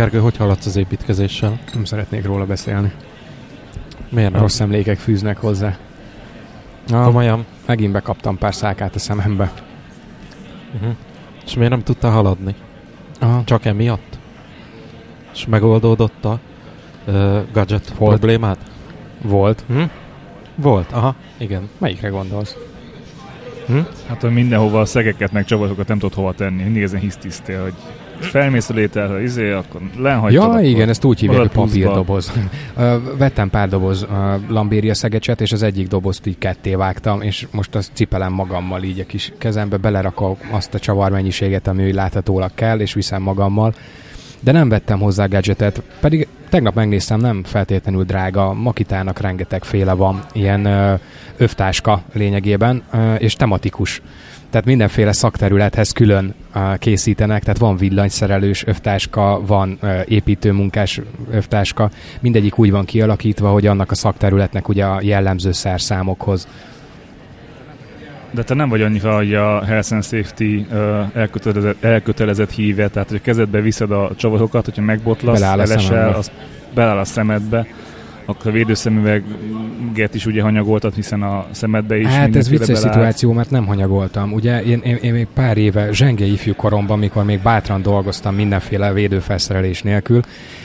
Gergő, hogy haladsz az építkezéssel? Nem szeretnék róla beszélni. Miért nem? Rossz emlékek fűznek hozzá. Na, Komolyan? megint bekaptam pár szákát a szemembe. Uh-huh. És miért nem tudtál haladni? Aha. Csak emiatt? És megoldódott a uh, gadget Volt. problémád? Volt. Hm? Volt, aha, igen. Melyikre gondolsz? Hm? Hát, hogy mindenhova a szegeket meg csavatokat nem tudod hova tenni. Mindig ezen hisztisztél, hogy felmész a lételre, izé, akkor lenhagytad. Ja, akkor igen, ezt úgy hívják, hogy papírdoboz. Vettem pár doboz lambéria szegecset, és az egyik dobozt így ketté vágtam, és most azt cipelem magammal így a kis kezembe, belerakom azt a csavarmennyiséget, ami úgy láthatólag kell, és viszem magammal. De nem vettem hozzá gadgetet, pedig tegnap megnéztem, nem feltétlenül drága, Makitának rengeteg féle van, ilyen ö, övtáska lényegében, ö, és tematikus. Tehát mindenféle szakterülethez külön készítenek, tehát van villanyszerelős övtáska, van építőmunkás övtáska, mindegyik úgy van kialakítva, hogy annak a szakterületnek ugye a jellemző szerszámokhoz. De te nem vagy annyira, hogy a Health and Safety ö, elkötelezett, elkötelezett híve, tehát hogy a kezedbe viszed a csavatokat, hogyha megbotlasz, Beleáll a elesel, szemembe. az beláll a szemedbe, akkor a védőszemüveget is ugye hanyagoltad, hiszen a szemedbe is hát ez vicces belállt. szituáció, mert nem hanyagoltam. Ugye én, én, én még pár éve zsenge ifjú koromban, mikor még bátran dolgoztam mindenféle védőfelszerelés nélkül,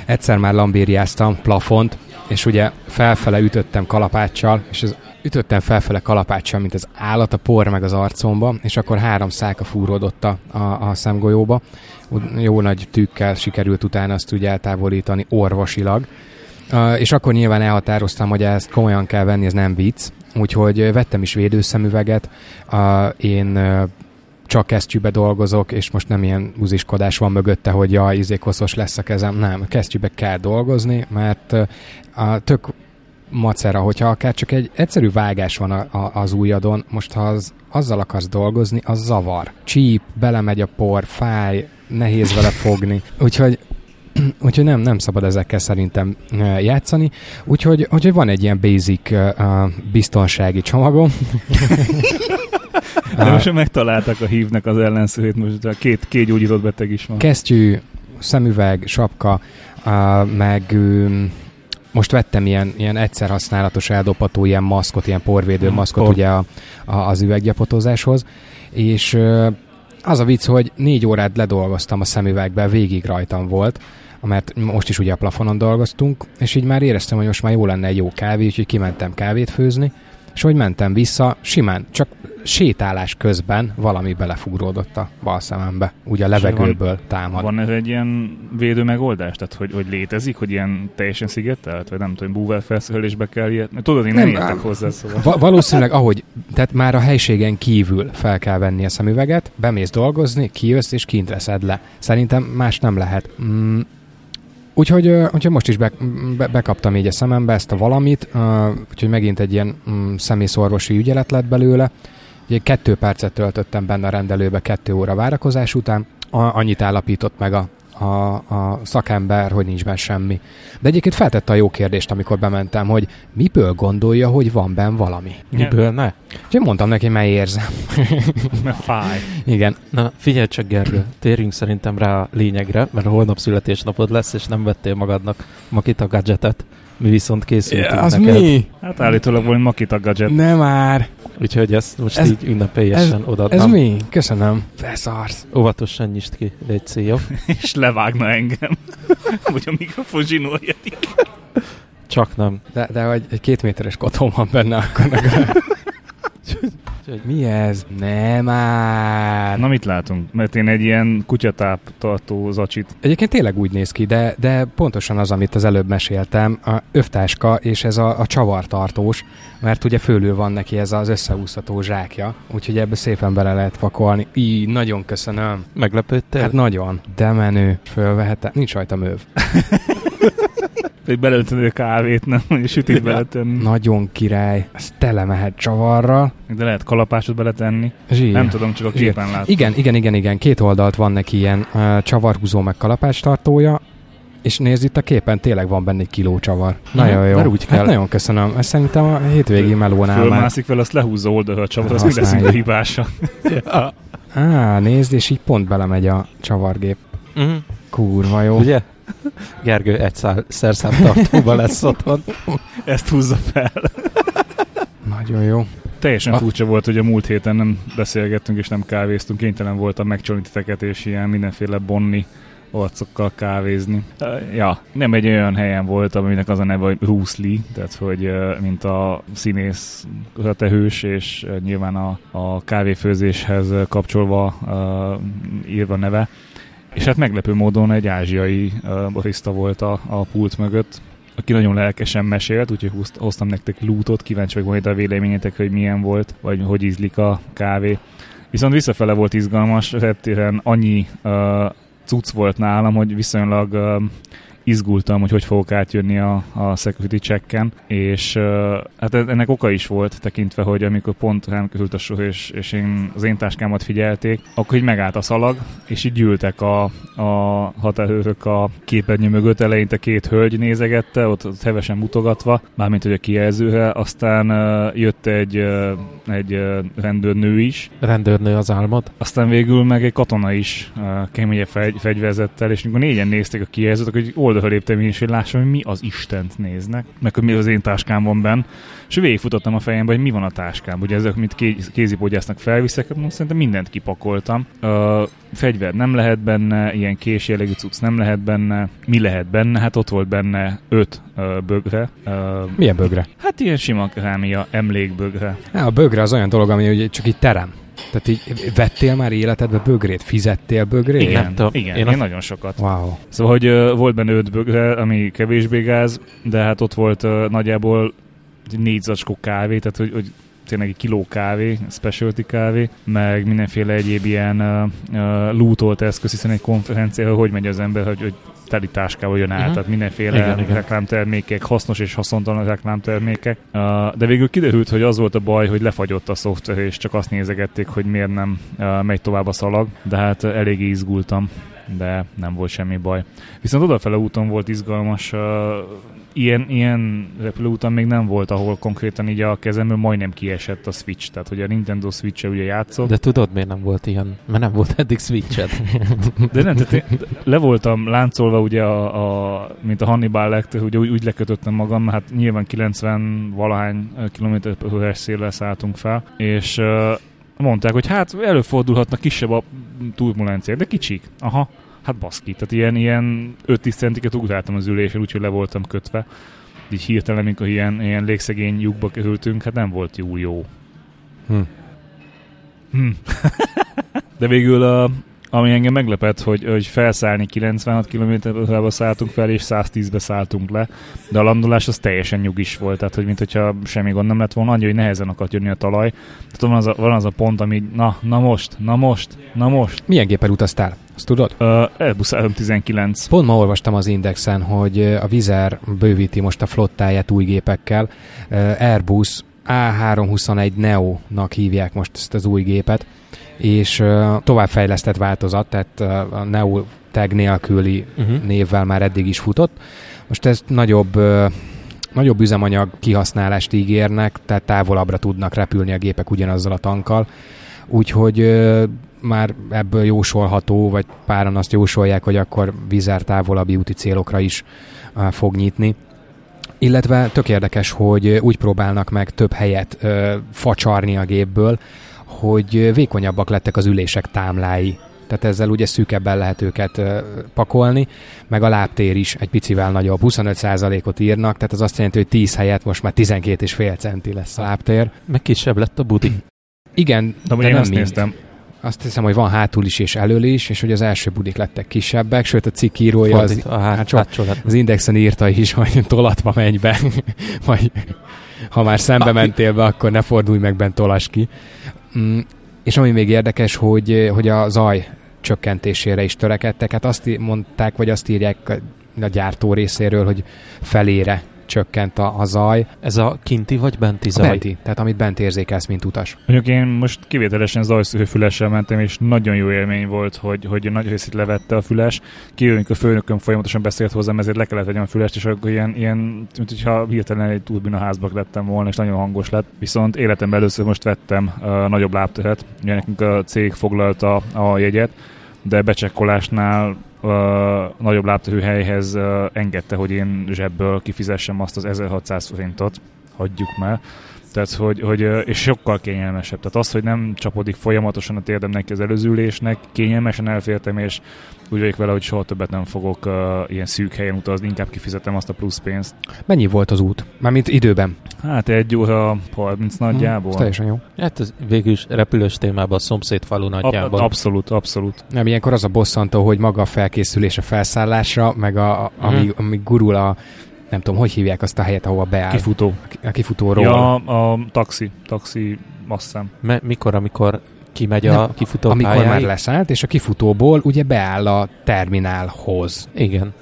egyszer már lambériáztam plafont, és ugye felfele ütöttem kalapáccsal, és az ütöttem felfele kalapáccsal, mint az állat, a por meg az arcomba, és akkor három száka fúródott a, a, a szemgolyóba. Úgy Jó nagy tükkel sikerült utána azt ugye eltávolítani orvosilag. És akkor nyilván elhatároztam, hogy ezt komolyan kell venni, ez nem vicc. Úgyhogy vettem is védőszemüveget. Uh, én uh, csak kesztyűbe dolgozok, és most nem ilyen buziskodás van mögötte, hogy ja, izé koszos lesz a kezem. Nem, kesztyűbe kell dolgozni, mert a tök macera, hogyha akár csak egy egyszerű vágás van a, a, az ujjadon, most ha az, azzal akarsz dolgozni, az zavar. Csíp, belemegy a por, fáj, nehéz vele fogni. Úgyhogy Úgyhogy nem, nem szabad ezekkel szerintem játszani. Úgyhogy, úgyhogy van egy ilyen basic uh, biztonsági csomagom. De most megtalálták a hívnek az ellenszőjét, most a két, két gyógyított beteg is van. Kesztyű, szemüveg, sapka, uh, meg um, most vettem ilyen, ilyen egyszer használatos eldobható ilyen maszkot, ilyen porvédő Mm, maszkot por. ugye a, a, az üveggyapotozáshoz, és uh, az a vicc, hogy négy órát ledolgoztam a szemüvegbe, végig rajtam volt, mert most is ugye a plafonon dolgoztunk, és így már éreztem, hogy most már jó lenne egy jó kávé, úgyhogy kimentem kávét főzni, és hogy mentem vissza, simán, csak sétálás közben valami belefugródott a bal szemembe, ugye a levegőből támad. Van ez egy ilyen védő megoldás? Tehát, hogy, hogy létezik, hogy ilyen teljesen szigetelt? Vagy nem tudom, búvel felszerelésbe kell ilyet? Tudod, én nem, Nem, értek hozzá, szóval. Va- valószínűleg, ahogy, tehát már a helységen kívül fel kell venni a szemüveget, bemész dolgozni, kijössz és kint veszed le. Szerintem más nem lehet. Mm, Úgyhogy, úgyhogy most is be, be, bekaptam így a szemembe ezt a valamit, úgyhogy megint egy ilyen mm, szemészorvosi ügyelet lett belőle. Ugye kettő percet töltöttem benne a rendelőbe kettő óra várakozás után. Annyit állapított meg a, a, a szakember, hogy nincs benne semmi. De egyébként feltette a jó kérdést, amikor bementem, hogy miből gondolja, hogy van benne valami. Miből ne? Úgyhogy mondtam neki, mely érzem. Mert fáj. Igen. Na, figyelj csak, Gergő, térjünk szerintem rá a lényegre, mert holnap születésnapod lesz, és nem vettél magadnak Makita gadgetet, mi viszont készültünk az neked. mi? Hát állítólag valami Makita gadget. Nem már. Úgyhogy ezt most Ez- így ünnepélyesen odaadnám. Ez mi? Köszönöm. Feszarsz. Óvatosan nyisd ki, légy szí, jó? És levágna engem. Vagy a mikrofon zsinórjadik. Csak nem. De, de hogy egy két méteres kotón van benne, akkor legalább. Mi ez? Nem már. Na mit látunk? Mert én egy ilyen kutyatáp tartó zacsit. Egyébként tényleg úgy néz ki, de, de pontosan az, amit az előbb meséltem, a övtáska és ez a, a csavartartós, mert ugye fölül van neki ez az összeúszható zsákja, úgyhogy ebbe szépen bele lehet pakolni. Így, nagyon köszönöm. Meglepődtél? Hát nagyon. De menő. Fölvehetem. Nincs rajta möv. Vagy beleöntöd a kávét, nem? Vagy sütit beletenni. Nagyon király. Ez tele mehet csavarral. De lehet kalapásot beletenni. Zsír. Nem tudom, csak a Zsír. képen látom. Igen, igen, igen, igen. Két oldalt van neki ilyen uh, csavarhúzó meg kalapácstartója, és nézd itt a képen, tényleg van benne egy kiló csavar. Nagyon jó. mert úgy Hát kell. nagyon köszönöm. Ezt szerintem a hétvégi melónál már. Fölmászik vele, azt lehúzza oldalra a csavar, az mi leszünk a hibása. Á, nézd, és így pont belemegy a csavargép. Uh-huh. Kurva jó. Ugye? Gergő egy szál- szerszámtartóba lesz otthon. Ezt húzza fel. Nagyon jó. Teljesen A- furcsa volt, hogy a múlt héten nem beszélgettünk és nem kávéztunk. Kénytelen voltam megcsolni titeket és ilyen mindenféle bonni arcokkal kávézni. Ja, nem egy olyan helyen voltam, aminek az a neve, hogy Bruce Lee, tehát hogy mint a színész tehős, és nyilván a, a kávéfőzéshez kapcsolva uh, írva neve. És hát meglepő módon egy ázsiai barista volt a, a pult mögött, aki nagyon lelkesen mesélt, úgyhogy hoztam nektek lútot, kíváncsi vagyok majd a véleményetek, hogy milyen volt, vagy hogy ízlik a kávé. Viszont visszafele volt izgalmas, reptéren annyi uh, cucc volt nálam, hogy viszonylag uh, izgultam, hogy hogy fogok átjönni a, a security checken, és uh, hát ennek oka is volt, tekintve, hogy amikor pont rám került a sor, és, és én, az én táskámat figyelték, akkor így megállt a szalag, és így gyűltek a, a határőrök a képernyő mögött, eleinte két hölgy nézegette, ott, ott hevesen mutogatva, mármint hogy a kijelzőre, aztán uh, jött egy, uh, egy uh, rendőrnő is, Rendőrnő az álmod. aztán végül meg egy katona is uh, keményebb fegy, fegyverzettel, és amikor négyen nézték a kijelzőt, akkor egy oldalra léptem én is, hogy lássam, hogy mi az Istent néznek, meg hogy mi az én táskám van benn, és végigfutottam a fejembe, hogy mi van a táskám. Ugye ezek, mint kéz, kézipodgyásznak felviszek, mondom, szerintem mindent kipakoltam. Uh, fegyver nem lehet benne, ilyen kés jellegű cucc nem lehet benne. Mi lehet benne? Hát ott volt benne öt uh, bögre. Uh, Milyen bögre? hát ilyen sima kerámia, emlékbögre. Há, a bögre az olyan dolog, ami ugye csak így terem. Tehát így vettél már életedbe bögrét? Fizettél bögrét? Igen, Nem tudom. igen, Én én, azt- nagyon sokat. Wow. Szóval, hogy uh, volt benne öt bögre, ami kevésbé gáz, de hát ott volt uh, nagyjából négy zacskó kávé, tehát hogy, hogy tényleg egy kiló kávé, specialty kávé, meg mindenféle egyéb ilyen uh, uh, lootolt eszköz, hiszen egy konferenciára hogy megy az ember, hogy, hogy teli táskával jön át, Mhm. tehát mindenféle Igen, reklámtermékek, hasznos és haszontalan reklámtermékek. Uh, de végül kiderült, hogy az volt a baj, hogy lefagyott a szoftver, és csak azt nézegették, hogy miért nem uh, megy tovább a szalag, de hát uh, eléggé izgultam de nem volt semmi baj. Viszont odafele úton volt izgalmas, uh, ilyen, ilyen repülőúton még nem volt, ahol konkrétan így a kezemből majdnem kiesett a Switch, tehát hogy a Nintendo Switch-e ugye játszott, De tudod, miért nem volt ilyen? Mert nem volt eddig switched. de nem, tehát én le voltam láncolva ugye, a, a, mint a Hannibal Lecter, ugye úgy, úgy lekötöttem magam, hát nyilván 90 valahány órás széllel szálltunk fel, és uh, mondták, hogy hát előfordulhatnak kisebb a turbulenciák, de kicsik. Aha, hát baszki. Tehát ilyen, ilyen 5-10 centiket ugráltam az ülésen, úgyhogy le voltam kötve. Így hirtelen, amikor ilyen, ilyen légszegény lyukba kerültünk, hát nem volt jó jó. Hm. Hm. De végül a, ami engem meglepett, hogy, hogy felszállni 96 km/h szálltunk fel, és 110-be szálltunk le, de a landolás az teljesen nyugis volt, tehát hogy mintha semmi gond nem lett volna, annyi, hogy nehezen akart jönni a talaj. Tehát van az a, van az a pont, ami na, na most, na most, na most. Milyen gépen utaztál? Azt tudod? Uh, Airbus 319. Pont ma olvastam az Indexen, hogy a Vizer bővíti most a flottáját új gépekkel. Ö, Airbus A321 Neo-nak hívják most ezt az új gépet, és továbbfejlesztett változat, tehát a Neo tag nélküli Uh-huh. névvel már eddig is futott. Most ez nagyobb, nagyobb üzemanyag kihasználást ígérnek, tehát távolabbra tudnak repülni a gépek ugyanazzal a tankkal. Úgyhogy ö, már ebből jósolható, vagy páran azt jósolják, hogy akkor Vizer távolabbi úti célokra is ö, fog nyitni. Illetve tök érdekes, hogy úgy próbálnak meg több helyet ö, facsarni a gépből, hogy vékonyabbak lettek az ülések támlái. Tehát ezzel ugye szűkebben lehet őket pakolni, meg a lábtér is egy picivel nagyobb, 25%-ot írnak, tehát az azt jelenti, hogy 10 helyet most már 12,5 centi lesz a lábtér. Meg kisebb lett a budi. Igen, De, de én nem azt mind. néztem. Azt hiszem, hogy van hátul is és elől is, és hogy az első budik lettek kisebbek, sőt a cikk írója az, a hát, hátsó- hátsó az Indexen írta is, hogy tolatva menj be, vagy ha már szembe mentél be, akkor ne fordulj meg bent, tolas ki. Mm, és ami még érdekes, hogy, hogy a zaj csökkentésére is törekedtek. Hát azt mondták, vagy azt írják a gyártó részéről, hogy felére csökkent a, a zaj. Ez a kinti vagy benti A zaj? benti, tehát amit bent érzékelsz, mint utas. Mondjuk én most kivételesen zajszűrőfülessel mentem, és nagyon jó élmény volt, hogy, hogy nagy részét levette a füles. Kijövünk a főnököm folyamatosan beszélt hozzám, ezért le kellett vegyem a fülest, és akkor ilyen, ilyen mint hogyha hirtelen egy turbina házba lettem volna, és nagyon hangos lett. Viszont életemben először most vettem uh, nagyobb lábteret, ugye nekünk a cég foglalta a jegyet, de becsekkolásnál nagyobb látóhű helyhez uh, engedte, hogy én zsebből kifizessem azt az 1600 forintot, hagyjuk már. Tehát, hogy, hogy, és sokkal kényelmesebb. Tehát az, hogy nem csapodik folyamatosan a térdem neki az előző ülésnek, kényelmesen elfértem, és úgy vagyok vele, hogy soha többet nem fogok uh, ilyen szűk helyen utazni, inkább kifizetem azt a plusz pénzt. Mennyi volt az út? Mármint időben? Hát egy óra 30 nagyjából. Hmm, teljesen jó. Hát ez végül is repülős témában a szomszéd falu nagyjából. Ab, abszolút, abszolút. Nem, ilyenkor az a bosszantó, hogy maga a felkészülés a felszállásra, meg a, a, amíg, hmm. amíg gurul a nem tudom, hogy hívják azt a helyet, ahova beáll. Kifutó. A kifutóról. Ja, a taxi. Taxi, azt hiszem. Me- mikor, amikor kimegy a kifutó Amikor pályáig? már leszállt, és a kifutóból ugye beáll a terminálhoz. Igen.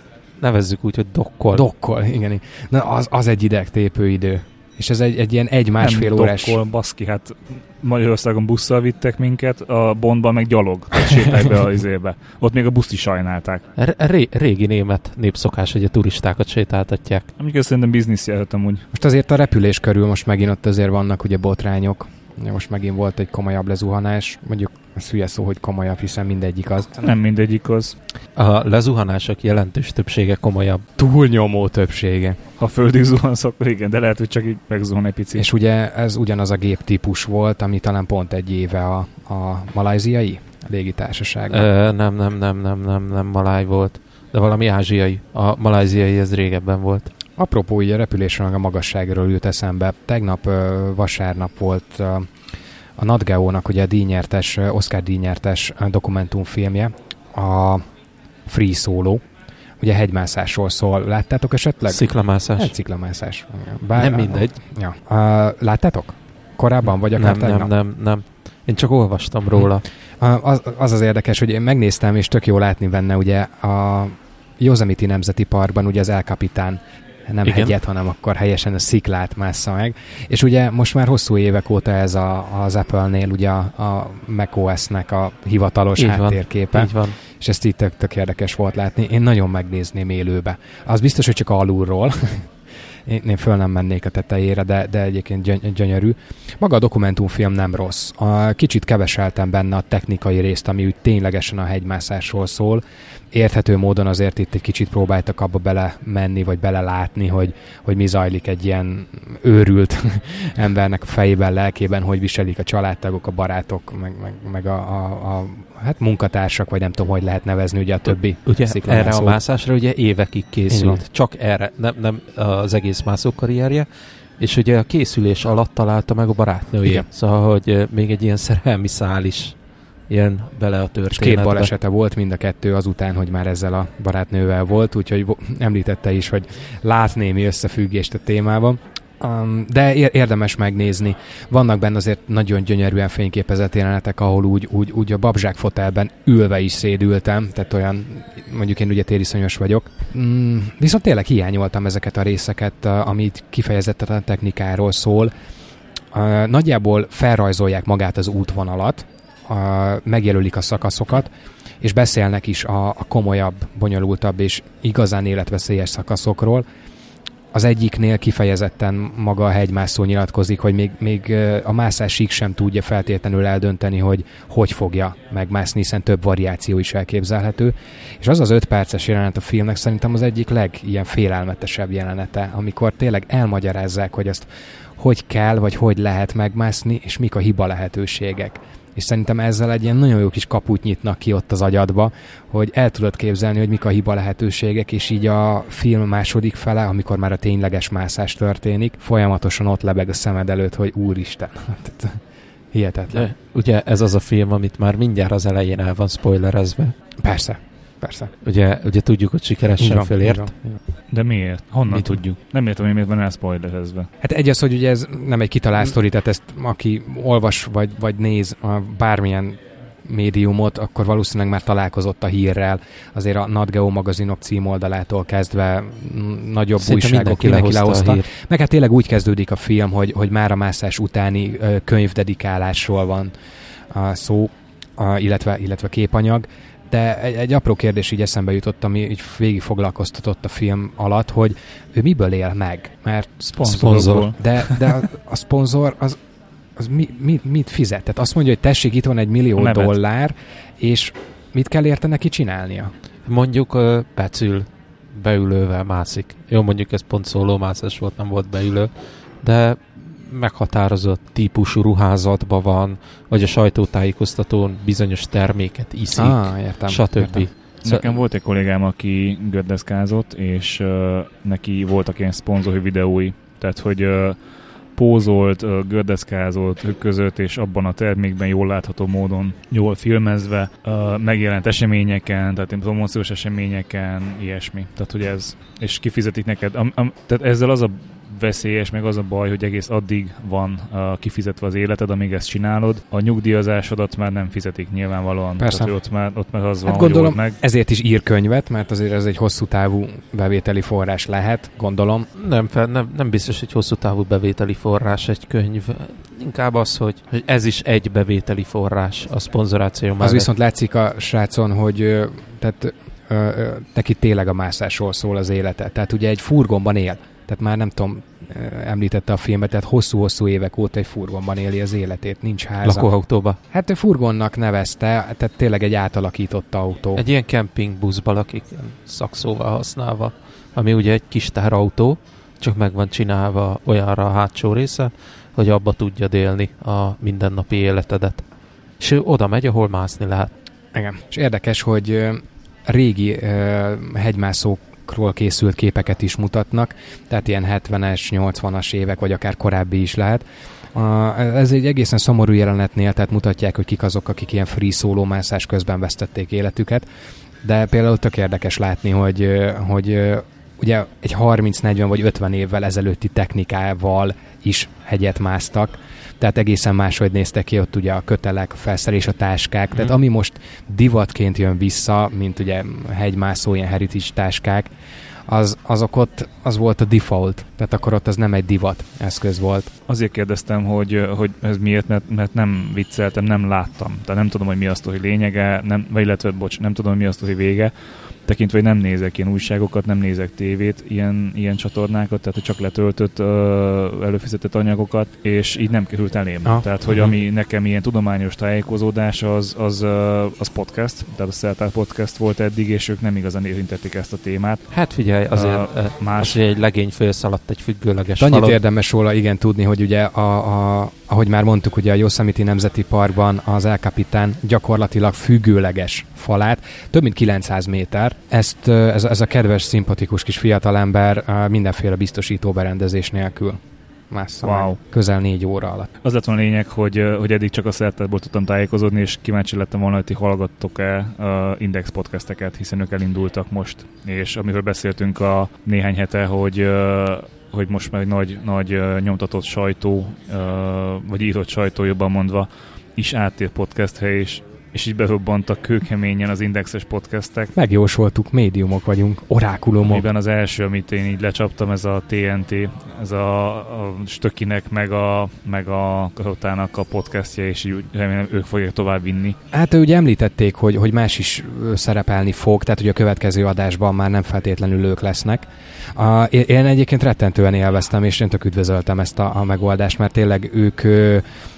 Nevezzük úgy, hogy dokkol. Dokkol, igen. Na, az, az egy idegtépő idő. És ez egy, egy ilyen egy-másfél Nem órás... Dokkol, baszki, hát Magyarországon busszal vittek minket, a Bondban meg gyalog, sétálj be az izébe. Ott még a buszt is sajnálták. Ré- régi német népszokás, hogy a turistákat sétáltatják. Amikor szerintem biznisz jelöltem úgy. Most azért a repülés körül most megint ott azért vannak ugye botrányok. Most megint volt egy komolyabb lezuhanás, mondjuk ez hülye szó, hogy komolyabb, hiszen mindegyik az. Nem mindegyik az. A lezuhanások jelentős többsége komolyabb. Túlnyomó többsége. Ha földig zuhansz, akkor igen, de lehet, hogy csak így megzuhan egy picit. És ugye ez ugyanaz a géptípus volt, ami talán pont egy éve a, a malajziai légitársaság. Nem, nem, nem, nem, nem, nem maláj volt, de valami ázsiai. A malajziai ez régebben volt. Apropó, így a repülésről a magasságról jut eszembe. Tegnap vasárnap volt a Natgeo-nak ugye a díjnyertes, Oscar díjnyertes dokumentumfilmje, a Free Solo, ugye hegymászásról szól. Láttátok esetleg? Sziklamászás. Hát sziklamászás. Bár, nem mindegy. Ja. Uh, láttátok? Korábban, vagy akár nem, nem, nem, nem. Én csak olvastam róla. Az, az az érdekes, hogy én megnéztem, és tök jó látni benne, ugye a Yosemite Nemzeti Parkban ugye az El Capitán nem Igen. hegyet, hanem akkor helyesen a sziklát mássza meg. És ugye most már hosszú évek óta ez a, az Apple-nél ugye a, a macOS-nek a hivatalos így háttérképe. Van, így van. És ezt így tök, tök érdekes volt látni. Én nagyon megnézném élőbe. Az biztos, hogy csak alulról, én, én föl nem mennék a tetejére, de, de egyébként gyöny- gyönyörű. Maga a dokumentumfilm nem rossz. A, kicsit keveseltem benne a technikai részt, ami úgy ténylegesen a hegymászásról szól. Érthető módon azért itt egy kicsit próbáltak abba bele menni, vagy bele látni, hogy, hogy mi zajlik egy ilyen őrült embernek a fejében, lelkében, hogy viselik a családtagok, a barátok, meg, meg, meg a, a, a hát munkatársak, vagy nem tudom, hogy lehet nevezni ugye a többi Ugye erre a mászásra ugye évekig készült. Csak erre, nem, nem az egész mászó karrierje. És ugye a készülés alatt találta meg a barátnője. Igen. Szóval, hogy még egy ilyen szerelmi szál is ilyen bele a történetbe. És két balesete volt mind a kettő azután, hogy már ezzel a barátnővel volt, úgyhogy említette is, hogy lát némi összefüggést a témában. Um, de érdemes megnézni. Vannak benne azért nagyon gyönyörűen fényképezett jelenetek, ahol úgy, úgy, úgy a babzsák fotelben ülve is szédültem, tehát olyan, mondjuk én ugye tériszonyos vagyok. Mm, viszont tényleg hiányoltam ezeket a részeket, amit kifejezetten a technikáról szól. Uh, nagyjából felrajzolják magát az útvonalat, uh, megjelölik a szakaszokat, és beszélnek is a, a komolyabb, bonyolultabb és igazán életveszélyes szakaszokról, az egyiknél kifejezetten maga a hegymászó nyilatkozik, hogy még, még a mászásig sem tudja feltétlenül eldönteni, hogy hogy fogja megmászni, hiszen több variáció is elképzelhető. És az az öt perces jelenet a filmnek szerintem az egyik legilyen félelmetesebb jelenete, amikor tényleg elmagyarázzák, hogy ezt hogy kell, vagy hogy lehet megmászni, és mik a hiba lehetőségek és szerintem ezzel egy ilyen nagyon jó kis kaput nyitnak ki ott az agyadba, hogy el tudod képzelni, hogy mik a hiba lehetőségek, és így a film második fele, amikor már a tényleges mászás történik, folyamatosan ott lebeg a szemed előtt, hogy úristen. Hihetetlen. De, ugye ez az a film, amit már mindjárt az elején el van spoilerezve. Persze, persze. Ugye, ugye tudjuk, hogy sikeresen fölért. De miért? Honnan Mit tudjuk? Nem értem, hogy miért van elspoilerezve. Hát egy az, hogy ugye ez nem egy kitalált sztori, tehát ezt aki olvas vagy, vagy néz a bármilyen médiumot, akkor valószínűleg már találkozott a hírrel. Azért a NatGeo magazinok címoldalától kezdve nagyobb Szerintem újságok mindenki lehozta. lehozta. Meg hát tényleg úgy kezdődik a film, hogy, hogy már a mászás utáni könyvdedikálásról van szó, illetve, illetve képanyag de egy, egy apró kérdés így eszembe jutott, ami így végig foglalkoztatott a film alatt, hogy ő miből él meg? Mert szponzor. De, de a, a szponzor az, az mi, mi, mit fizet? Tehát azt mondja, hogy tessék, itt van egy millió dollár, és mit kell érte neki csinálnia? Mondjuk uh, becül, beülővel mászik. Jó, mondjuk ez pont szólómászás volt, nem volt beülő, de meghatározott típusú ruházatban van, vagy a sajtótájékoztatón bizonyos terméket iszik, ah, értem, stb. Értem. Nekem volt egy kollégám, aki gördeszkázott, és uh, neki voltak ilyen szponzori videói, tehát hogy uh, pózolt, uh, gördeszkázott között, és abban a termékben jól látható módon, jól filmezve, uh, megjelent eseményeken, tehát promóciós eseményeken, ilyesmi. Tehát, hogy ez, és kifizetik neked. Am, am, tehát ezzel az a veszélyes, meg az a baj, hogy egész addig van uh, kifizetve az életed, amíg ezt csinálod. A nyugdíjazásodat már nem fizetik nyilvánvalóan. Persze. Tehát, ott, már, ott már az hát van, gondolom, meg. ezért is ír könyvet, mert azért ez egy hosszú távú bevételi forrás lehet, gondolom. Nem, fel, nem, nem biztos, hogy hosszú távú bevételi forrás egy könyv. Inkább az, hogy, hogy ez is egy bevételi forrás a szponzoráció Az viszont látszik a srácon, hogy tehát neki tényleg a mászásról szól az élete. Tehát ugye egy furgonban él tehát már nem tudom, említette a filmet, tehát hosszú-hosszú évek óta egy furgonban éli az életét, nincs háza. Lakóautóba? Hát ő furgonnak nevezte, tehát tényleg egy átalakított autó. Egy ilyen kempingbuszba lakik, szakszóval használva, ami ugye egy kis teherautó, csak meg van csinálva olyanra a hátsó része, hogy abba tudja élni a mindennapi életedet. És ő oda megy, ahol mászni lehet. Igen. És érdekes, hogy régi hegymászók ról készült képeket is mutatnak, tehát ilyen 70-es, 80-as évek, vagy akár korábbi is lehet. Ez egy egészen szomorú jelenetnél, tehát mutatják, hogy kik azok, akik ilyen free szólómászás közben vesztették életüket, de például tök érdekes látni, hogy, hogy ugye egy 30-40 vagy 50 évvel ezelőtti technikával is hegyet másztak, tehát egészen máshogy néztek ki ott ugye a kötelek, a felszerelés, a táskák, mm. tehát mhm. ami most divatként jön vissza, mint ugye hegymászó, ilyen heritage táskák, az, azok ott, az volt a default, tehát akkor ott az nem egy divat eszköz volt. Azért kérdeztem, hogy, hogy ez miért, mert, mert nem vicceltem, nem láttam. Tehát nem tudom, hogy mi az hogy lényege, nem, vagy illetve, bocs, nem tudom, hogy mi az hogy vége tekintve, hogy nem nézek ilyen újságokat, nem nézek tévét, ilyen, ilyen csatornákat, tehát hogy csak letöltött uh, előfizetett anyagokat, és így nem került elém. Ah. Tehát, hogy uh-huh. ami nekem ilyen tudományos tájékozódás, az, az, uh, az podcast, tehát a Szeltár podcast volt eddig, és ők nem igazán érintették ezt a témát. Hát figyelj, azért uh, más... Az, hogy egy legény felszaladt egy függőleges Annyit falon. érdemes róla igen tudni, hogy ugye a, a, ahogy már mondtuk, ugye a Yosemite Nemzeti Parkban az El Capitan gyakorlatilag függőleges falát, több mint 900 méter. Ezt, ez, ez a kedves, szimpatikus kis fiatalember mindenféle biztosító berendezés nélkül mássza wow. meg közel négy óra alatt. Az lett volna a lényeg, hogy, hogy eddig csak a szertetből tudtam tájékozódni, és kíváncsi lettem volna, hogy ti hallgattok-e Index podcasteket, hiszen ők elindultak most, és amiről beszéltünk a néhány hete, hogy hogy most már egy nagy, nagy nyomtatott sajtó, vagy írott sajtó jobban mondva, is áttér podcastre, és és így berobbantak kőkeményen az indexes podcastek. Megjósoltuk, médiumok vagyunk, orákulumok. Amiben az első, amit én így lecsaptam, ez a TNT, ez a, a Stökinek, meg a, meg a Karotának a podcastja, és így remélem ők fogják tovább vinni. Hát ugye említették, hogy, hogy más is szerepelni fog, tehát hogy a következő adásban már nem feltétlenül ők lesznek. A, én egyébként rettentően élveztem, és én tök üdvözöltem ezt a, a megoldást, mert tényleg ők,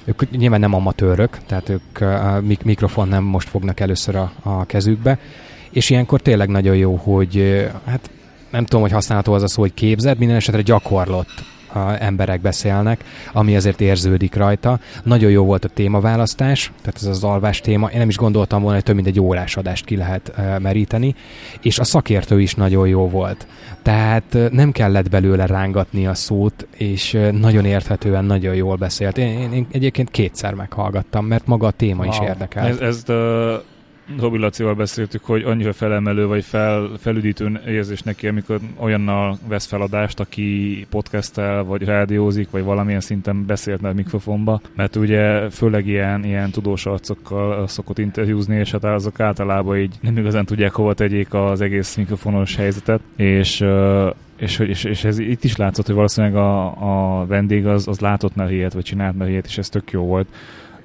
ők nyilván nem amatőrök, tehát ők a mikrofon nem most fognak először a, a kezükbe, és ilyenkor tényleg nagyon jó, hogy hát nem tudom, hogy használható az a szó, hogy képzett, minden esetre gyakorlott emberek beszélnek, ami azért érződik rajta. Nagyon jó volt a témaválasztás, tehát ez az alvás téma. Én nem is gondoltam volna, hogy több mint egy órás adást ki lehet meríteni, és a szakértő is nagyon jó volt. Tehát nem kellett belőle rángatni a szót, és nagyon érthetően, nagyon jól beszélt. Én, én, én egyébként kétszer meghallgattam, mert maga a téma wow. is érdekel. Ez, ez de Robi Lacival beszéltük, hogy annyira felemelő vagy fel, felüdítő érzés neki, amikor olyannal vesz feladást, aki podcastel, vagy rádiózik, vagy valamilyen szinten beszélt a mikrofonba, mert ugye főleg ilyen, ilyen tudós arcokkal szokott interjúzni, és hát azok általában így nem igazán tudják hova tegyék az egész mikrofonos helyzetet, és és, és, és ez itt is látszott, hogy valószínűleg a, a vendég az, az látott már ilyet, vagy csinált már ilyet, és ez tök jó volt.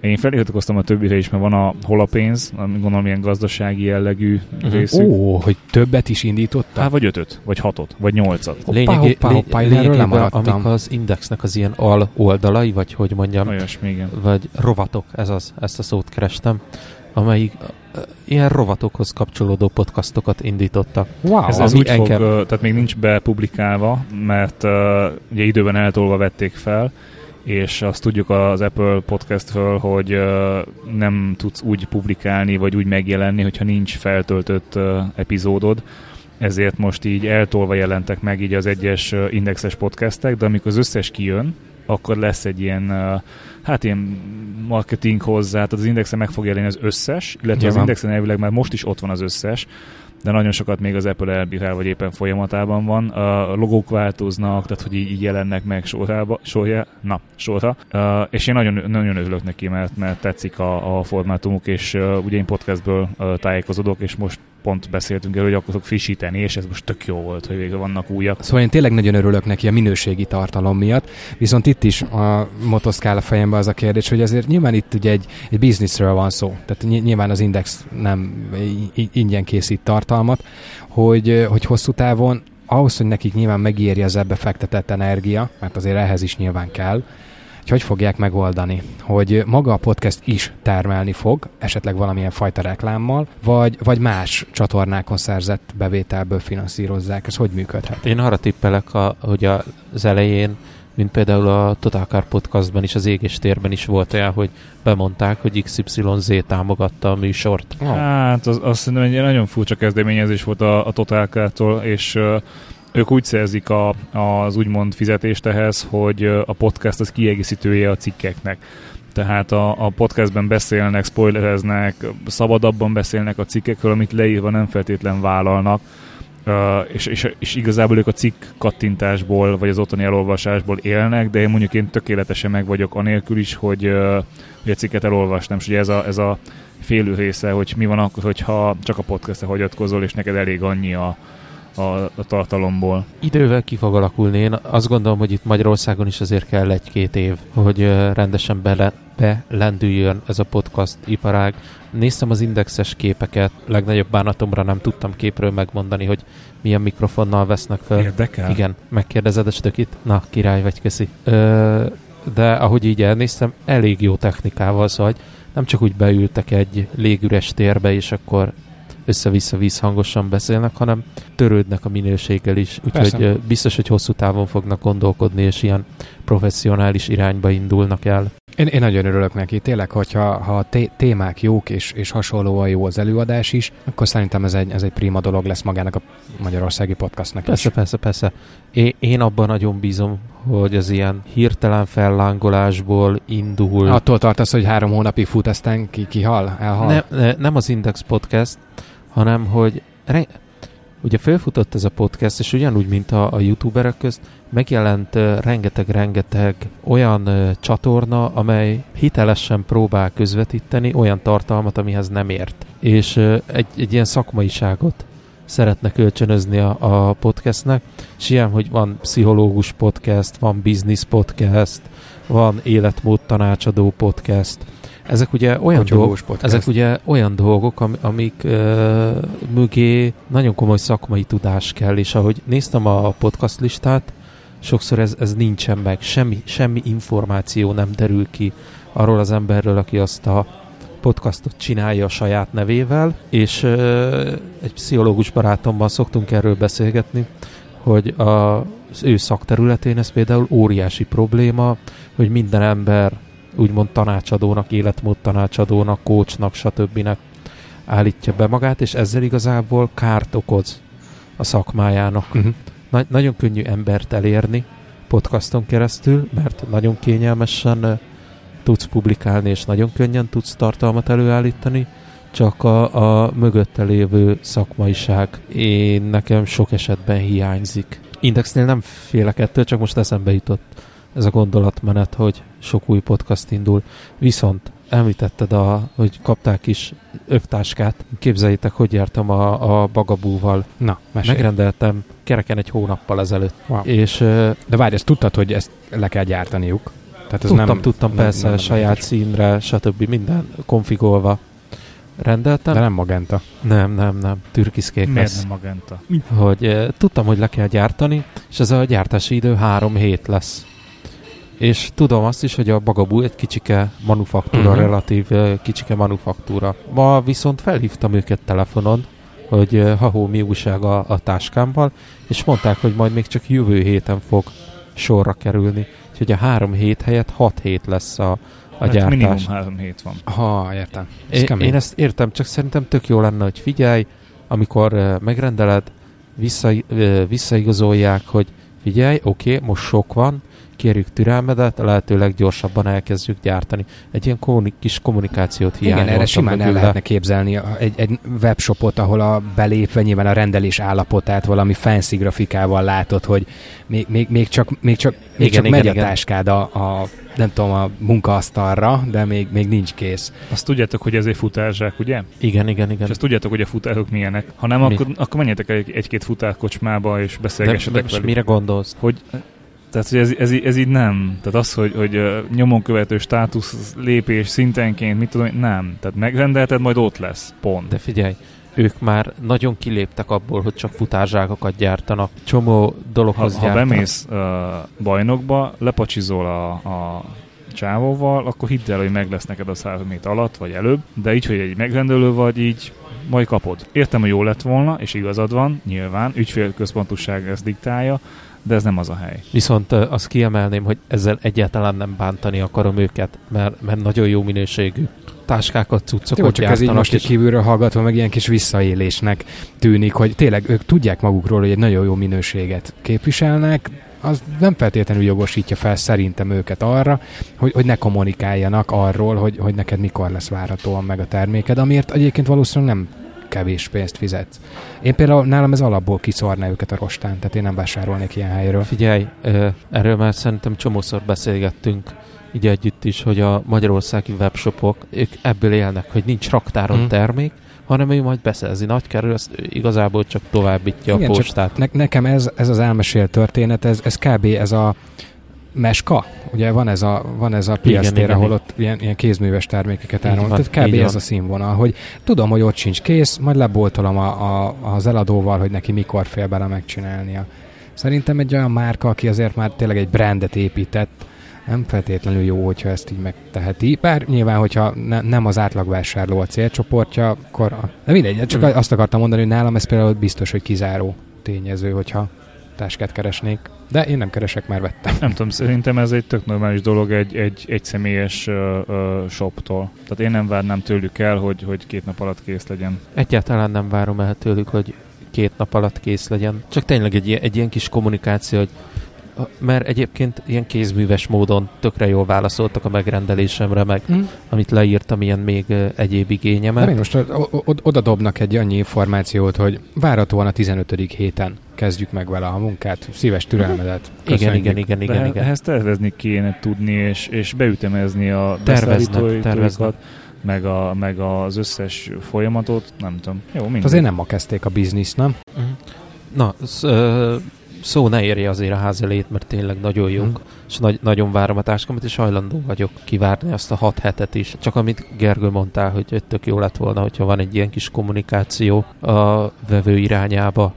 Én feliratkoztam a többire is, mert van a hol a pénz, ami gondolom ilyen gazdasági jellegű uh-huh. részük. Ó, hogy többet is indította? Hát vagy ötöt, vagy hatot, vagy nyolcat. Hoppá, Lényegi, hoppá, hoppá, lényegében, amik az indexnek az ilyen al oldalai, vagy hogy mondjam, Olyasmi, igen. vagy rovatok, ez az, ezt a szót kerestem, amelyik ilyen rovatokhoz kapcsolódó podcastokat indítottak. Wow, ez, ez úgy engem... fog, tehát még nincs bepublikálva, mert uh, ugye időben eltolva vették fel, és azt tudjuk az Apple podcastről, hogy nem tudsz úgy publikálni, vagy úgy megjelenni, hogyha nincs feltöltött epizódod, ezért most így eltolva jelentek meg így az egyes indexes podcastek, de amikor az összes kijön, akkor lesz egy ilyen, hát ilyen marketing hozzá, tehát az indexen meg fog jelenni az összes, illetve ja, az indexen elvileg már most is ott van az összes, de nagyon sokat még az Apple elbírál, vagy éppen folyamatában van. A logók változnak, tehát hogy így, így jelennek meg sorába, sorja, na, sorra. És én nagyon, nagyon örülök neki, mert, mert tetszik a, a formátumuk, és ugye én podcastből tájékozódok, és most pont beszéltünk erről, hogy akarok frissíteni, és ez most tök jó volt, hogy végre vannak újak. Szóval én tényleg nagyon örülök neki a minőségi tartalom miatt, viszont itt is a motoszkál a fejembe az a kérdés, hogy azért nyilván itt ugye egy, egy bizniszről van szó, tehát nyilván az Index nem ingyen készít tartalmat, hogy, hogy hosszú távon ahhoz, hogy nekik nyilván megírja az ebbe fektetett energia, mert azért ehhez is nyilván kell, hogy hogy fogják megoldani, hogy maga a podcast is termelni fog, esetleg valamilyen fajta reklámmal, vagy, vagy más csatornákon szerzett bevételből finanszírozzák. Ez hogy működhet? Én arra tippelek, a, hogy az elején mint például a Total Car podcastban is, az égés térben is volt olyan, hogy bemondták, hogy XYZ támogatta a műsort. Oh. Hát az, azt szerintem egy nagyon furcsa kezdeményezés volt a, a Total Car-tól, és uh, ők úgy szerzik a, az úgymond fizetést ehhez, hogy a podcast az kiegészítője a cikkeknek. Tehát a, a podcastben beszélnek, spoilereznek, szabadabban beszélnek a cikkekről, amit leírva nem feltétlen vállalnak, és, és, és igazából ők a cikk kattintásból, vagy az otthoni elolvasásból élnek, de én mondjuk én tökéletesen meg vagyok anélkül is, hogy, hogy a cikket elolvasnám, és ugye ez a, ez a félő része, hogy mi van akkor, hogyha csak a podcastre hagyatkozol, és neked elég annyi a, a, a tartalomból. Idővel ki fog alakulni. Én azt gondolom, hogy itt Magyarországon is azért kell egy-két év, hogy rendesen bele, belendüljön ez a podcast iparág. Néztem az indexes képeket, legnagyobb bánatomra nem tudtam képről megmondani, hogy milyen mikrofonnal vesznek fel. Érdekel? Igen, megkérdezed a stökit? Na, király vagy, köszi. Ö, de ahogy így elnéztem, elég jó technikával, szóval nem csak úgy beültek egy légüres térbe, és akkor össze-vissza vízhangosan beszélnek, hanem törődnek a minőséggel is. Úgyhogy biztos, hogy hosszú távon fognak gondolkodni, és ilyen professzionális irányba indulnak el. Én, én nagyon örülök neki. Tényleg, hogyha ha a témák jók és, és hasonlóan jó az előadás is, akkor szerintem ez egy, ez egy prima dolog lesz magának a magyarországi podcastnak persze, is. Persze, persze, persze. Én abban nagyon bízom, hogy az ilyen hirtelen fellángolásból indul. Attól tartasz, hogy három hónapig fut, aztán ki, kihal, elhal? Ne, ne, nem az Index Podcast, hanem hogy re- ugye felfutott ez a podcast, és ugyanúgy, mint a, a youtuberek közt, megjelent rengeteg-rengeteg olyan uh, csatorna, amely hitelesen próbál közvetíteni olyan tartalmat, amihez nem ért. És uh, egy, egy ilyen szakmaiságot szeretne kölcsönözni a, a podcastnek, és ilyen, hogy van pszichológus podcast, van business podcast, van életmód tanácsadó podcast, ezek ugye olyan, dolgok, ezek ugye olyan dolgok, am, amik ö, mögé nagyon komoly szakmai tudás kell, és ahogy néztem a podcast listát, sokszor ez, ez nincsen meg, semmi, semmi információ nem derül ki arról az emberről, aki azt a podcastot csinálja a saját nevével, és ö, egy pszichológus barátommal szoktunk erről beszélgetni, hogy a, az ő szakterületén ez például óriási probléma, hogy minden ember úgymond tanácsadónak, életmód tanácsadónak, coachnak, stb. állítja be magát, és ezzel igazából kárt okoz a szakmájának. Uh-huh. Na- nagyon könnyű embert elérni podcaston keresztül, mert nagyon kényelmesen tudsz publikálni, és nagyon könnyen tudsz tartalmat előállítani, csak a, a mögötte lévő szakmaiság én nekem sok esetben hiányzik. Indexnél nem félek ettől, csak most eszembe jutott ez a gondolatmenet, hogy sok új podcast indul. Viszont említetted, a, hogy kapták is övtáskát. Képzeljétek, hogy jártam a, a Bagabúval. Na, mesélj. Megrendeltem kereken egy hónappal ezelőtt. Wow. És, De várj, ezt tudtad, hogy ezt le kell gyártaniuk? Tehát ez tudtam, nem, tudtam, nem, persze, nem, nem saját nem színre, stb. minden konfigolva rendeltem. De nem magenta. Nem, nem, nem. Türkiszkék Miért lesz. nem magenta? Hogy, uh, tudtam, hogy le kell gyártani, és ez a gyártási idő három hét lesz És tudom azt is, hogy a Bagabú egy kicsike manufaktúra, uh-huh. relatív kicsike manufaktúra. Ma viszont felhívtam őket telefonon, hogy ha-hó, mi újság a, a táskámmal, és mondták, hogy majd még csak jövő héten fog sorra kerülni. Úgyhogy a három hét helyett hat hét lesz a, a hát gyártás. minimum három hét van. Ha, értem. Ez én, én ezt értem, csak szerintem tök jó lenne, hogy figyelj, amikor megrendeled, vissza, visszaigazolják, hogy figyelj, oké, okay, most sok van, kérjük türelmedet, a lehető leggyorsabban elkezdjük gyártani. Egy ilyen kommunik- kis kommunikációt hiányoltam. Igen, erre simán el lehetne képzelni egy, egy webshopot, ahol a belépve nyilván a rendelés állapotát valami fancy grafikával látod, hogy még, még, még csak, még csak, még igen, csak igen, megy igen. a táskád a, a nem tudom, a munkaasztalra, de még, még nincs kész. Azt tudjátok, hogy ez egy futárzsák, ugye? Igen, igen, igen. És azt tudjátok, hogy a futárok milyenek. Ha nem, akkor, akkor menjetek egy, egy-két futárkocsmába, és beszélgessetek de, de mire gondolsz? Hogy tehát, hogy ez, ez, ez így nem. Tehát az, hogy, hogy nyomon követő státusz lépés szintenként, mit tudom, nem. Tehát megrendelted, majd ott lesz. Pont. De figyelj, ők már nagyon kiléptek abból, hogy csak futárzsákokat gyártanak. Csomó dologhoz ha, gyártanak. Ha bemész uh, bajnokba, lepacsizol a, a csávóval, akkor hidd el, hogy meg lesz neked a 100 méter alatt, vagy előbb, de így, hogy egy megrendelő vagy, így majd kapod. Értem, hogy jó lett volna, és igazad van, nyilván, ügyfélközpontúság ezt diktálja, de ez nem az a hely. Viszont azt kiemelném, hogy ezzel egyáltalán nem bántani akarom őket, mert, mert nagyon jó minőségű táskákat, cuccokat Jó, csak ez így most egy kívülről hallgatva meg ilyen kis visszaélésnek tűnik, hogy tényleg ők tudják magukról, hogy egy nagyon jó minőséget képviselnek, az nem feltétlenül jogosítja fel szerintem őket arra, hogy, hogy ne kommunikáljanak arról, hogy, hogy neked mikor lesz várhatóan meg a terméked, amiért egyébként valószínűleg nem kevés pénzt fizetsz. Én például nálam ez alapból kiszorná őket a rostán, tehát én nem vásárolnék ilyen helyről. Figyelj, erről már szerintem csomószor beszélgettünk így együtt is, hogy a magyarországi webshopok, ők ebből élnek, hogy nincs raktáron mm. termék, hanem ő majd beszerzi nagy kerül, ezt igazából csak továbbítja Igen, a postát. Ne- nekem ez, ez az elmesélt történet, ez, ez kb. ez a Meska, ugye van ez a, van ez a piasztér, ahol ott ilyen, ilyen kézműves termékeket árulnak. Tehát kb. ez a színvonal, hogy tudom, hogy ott sincs kész, majd leboltolom a, a, az eladóval, hogy neki mikor fél bele megcsinálnia. Szerintem egy olyan márka, aki azért már tényleg egy brandet épített, nem feltétlenül jó, hogyha ezt így megteheti. Bár nyilván, hogyha ne, nem az átlagvásárló a célcsoportja, akkor... A, de mindegy, csak hmm. azt akartam mondani, hogy nálam ez például biztos, hogy kizáró tényező, hogyha táskát keresnék. De én nem keresek, már vettem. Nem tudom, szerintem ez egy tök normális dolog egy, egy, egy személyes uh, uh, shoptól. Tehát én nem várnám tőlük el, hogy, hogy két nap alatt kész legyen. Egyáltalán nem várom el tőlük, hogy két nap alatt kész legyen. Csak tényleg egy, egy ilyen kis kommunikáció, hogy mert egyébként ilyen kézműves módon tökre jól válaszoltak a megrendelésemre, meg mm. amit leírtam, ilyen még egyéb igényemet. De most oda dobnak egy annyi információt, hogy várhatóan a 15. héten kezdjük meg vele a munkát. Szíves türelmedet. Igen, igen, igen, igen, igen. Ehhez tervezni kéne tudni, és, és beütemezni a terveznek, meg, a, meg az összes folyamatot, nem tudom. Jó, mindegy. Azért nem ma kezdték a bizniszt, nem? Mm. Na, sz- szó ne érje azért a házelét, mert tényleg nagyon jók, hmm. és nagy, nagyon várom a táskámat, és hajlandó vagyok kivárni azt a hat hetet is. Csak amit Gergő mondtál, hogy tök jó lett volna, hogyha van egy ilyen kis kommunikáció a vevő irányába,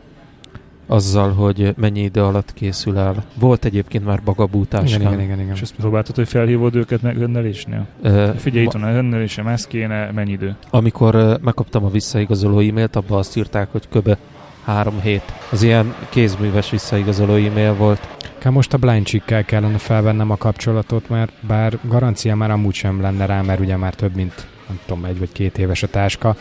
azzal, hogy mennyi idő alatt készül el. Volt egyébként már bagabútáskám. Igen, igen, igen, igen. És ezt próbáltad, hogy felhívod őket megrendelésnél? Uh, Figyelj, itt van a rendelésem, ez kéne, mennyi idő? Amikor uh, megkaptam a visszaigazoló e-mailt, abban azt írták, hogy köbe három hét. Az ilyen kézműves visszaigazoló e-mail volt. Most a blind kellene felvennem a kapcsolatot, mert bár garancia már amúgy sem lenne rá, mert ugye már több mint nem tudom, egy vagy két éves a táska,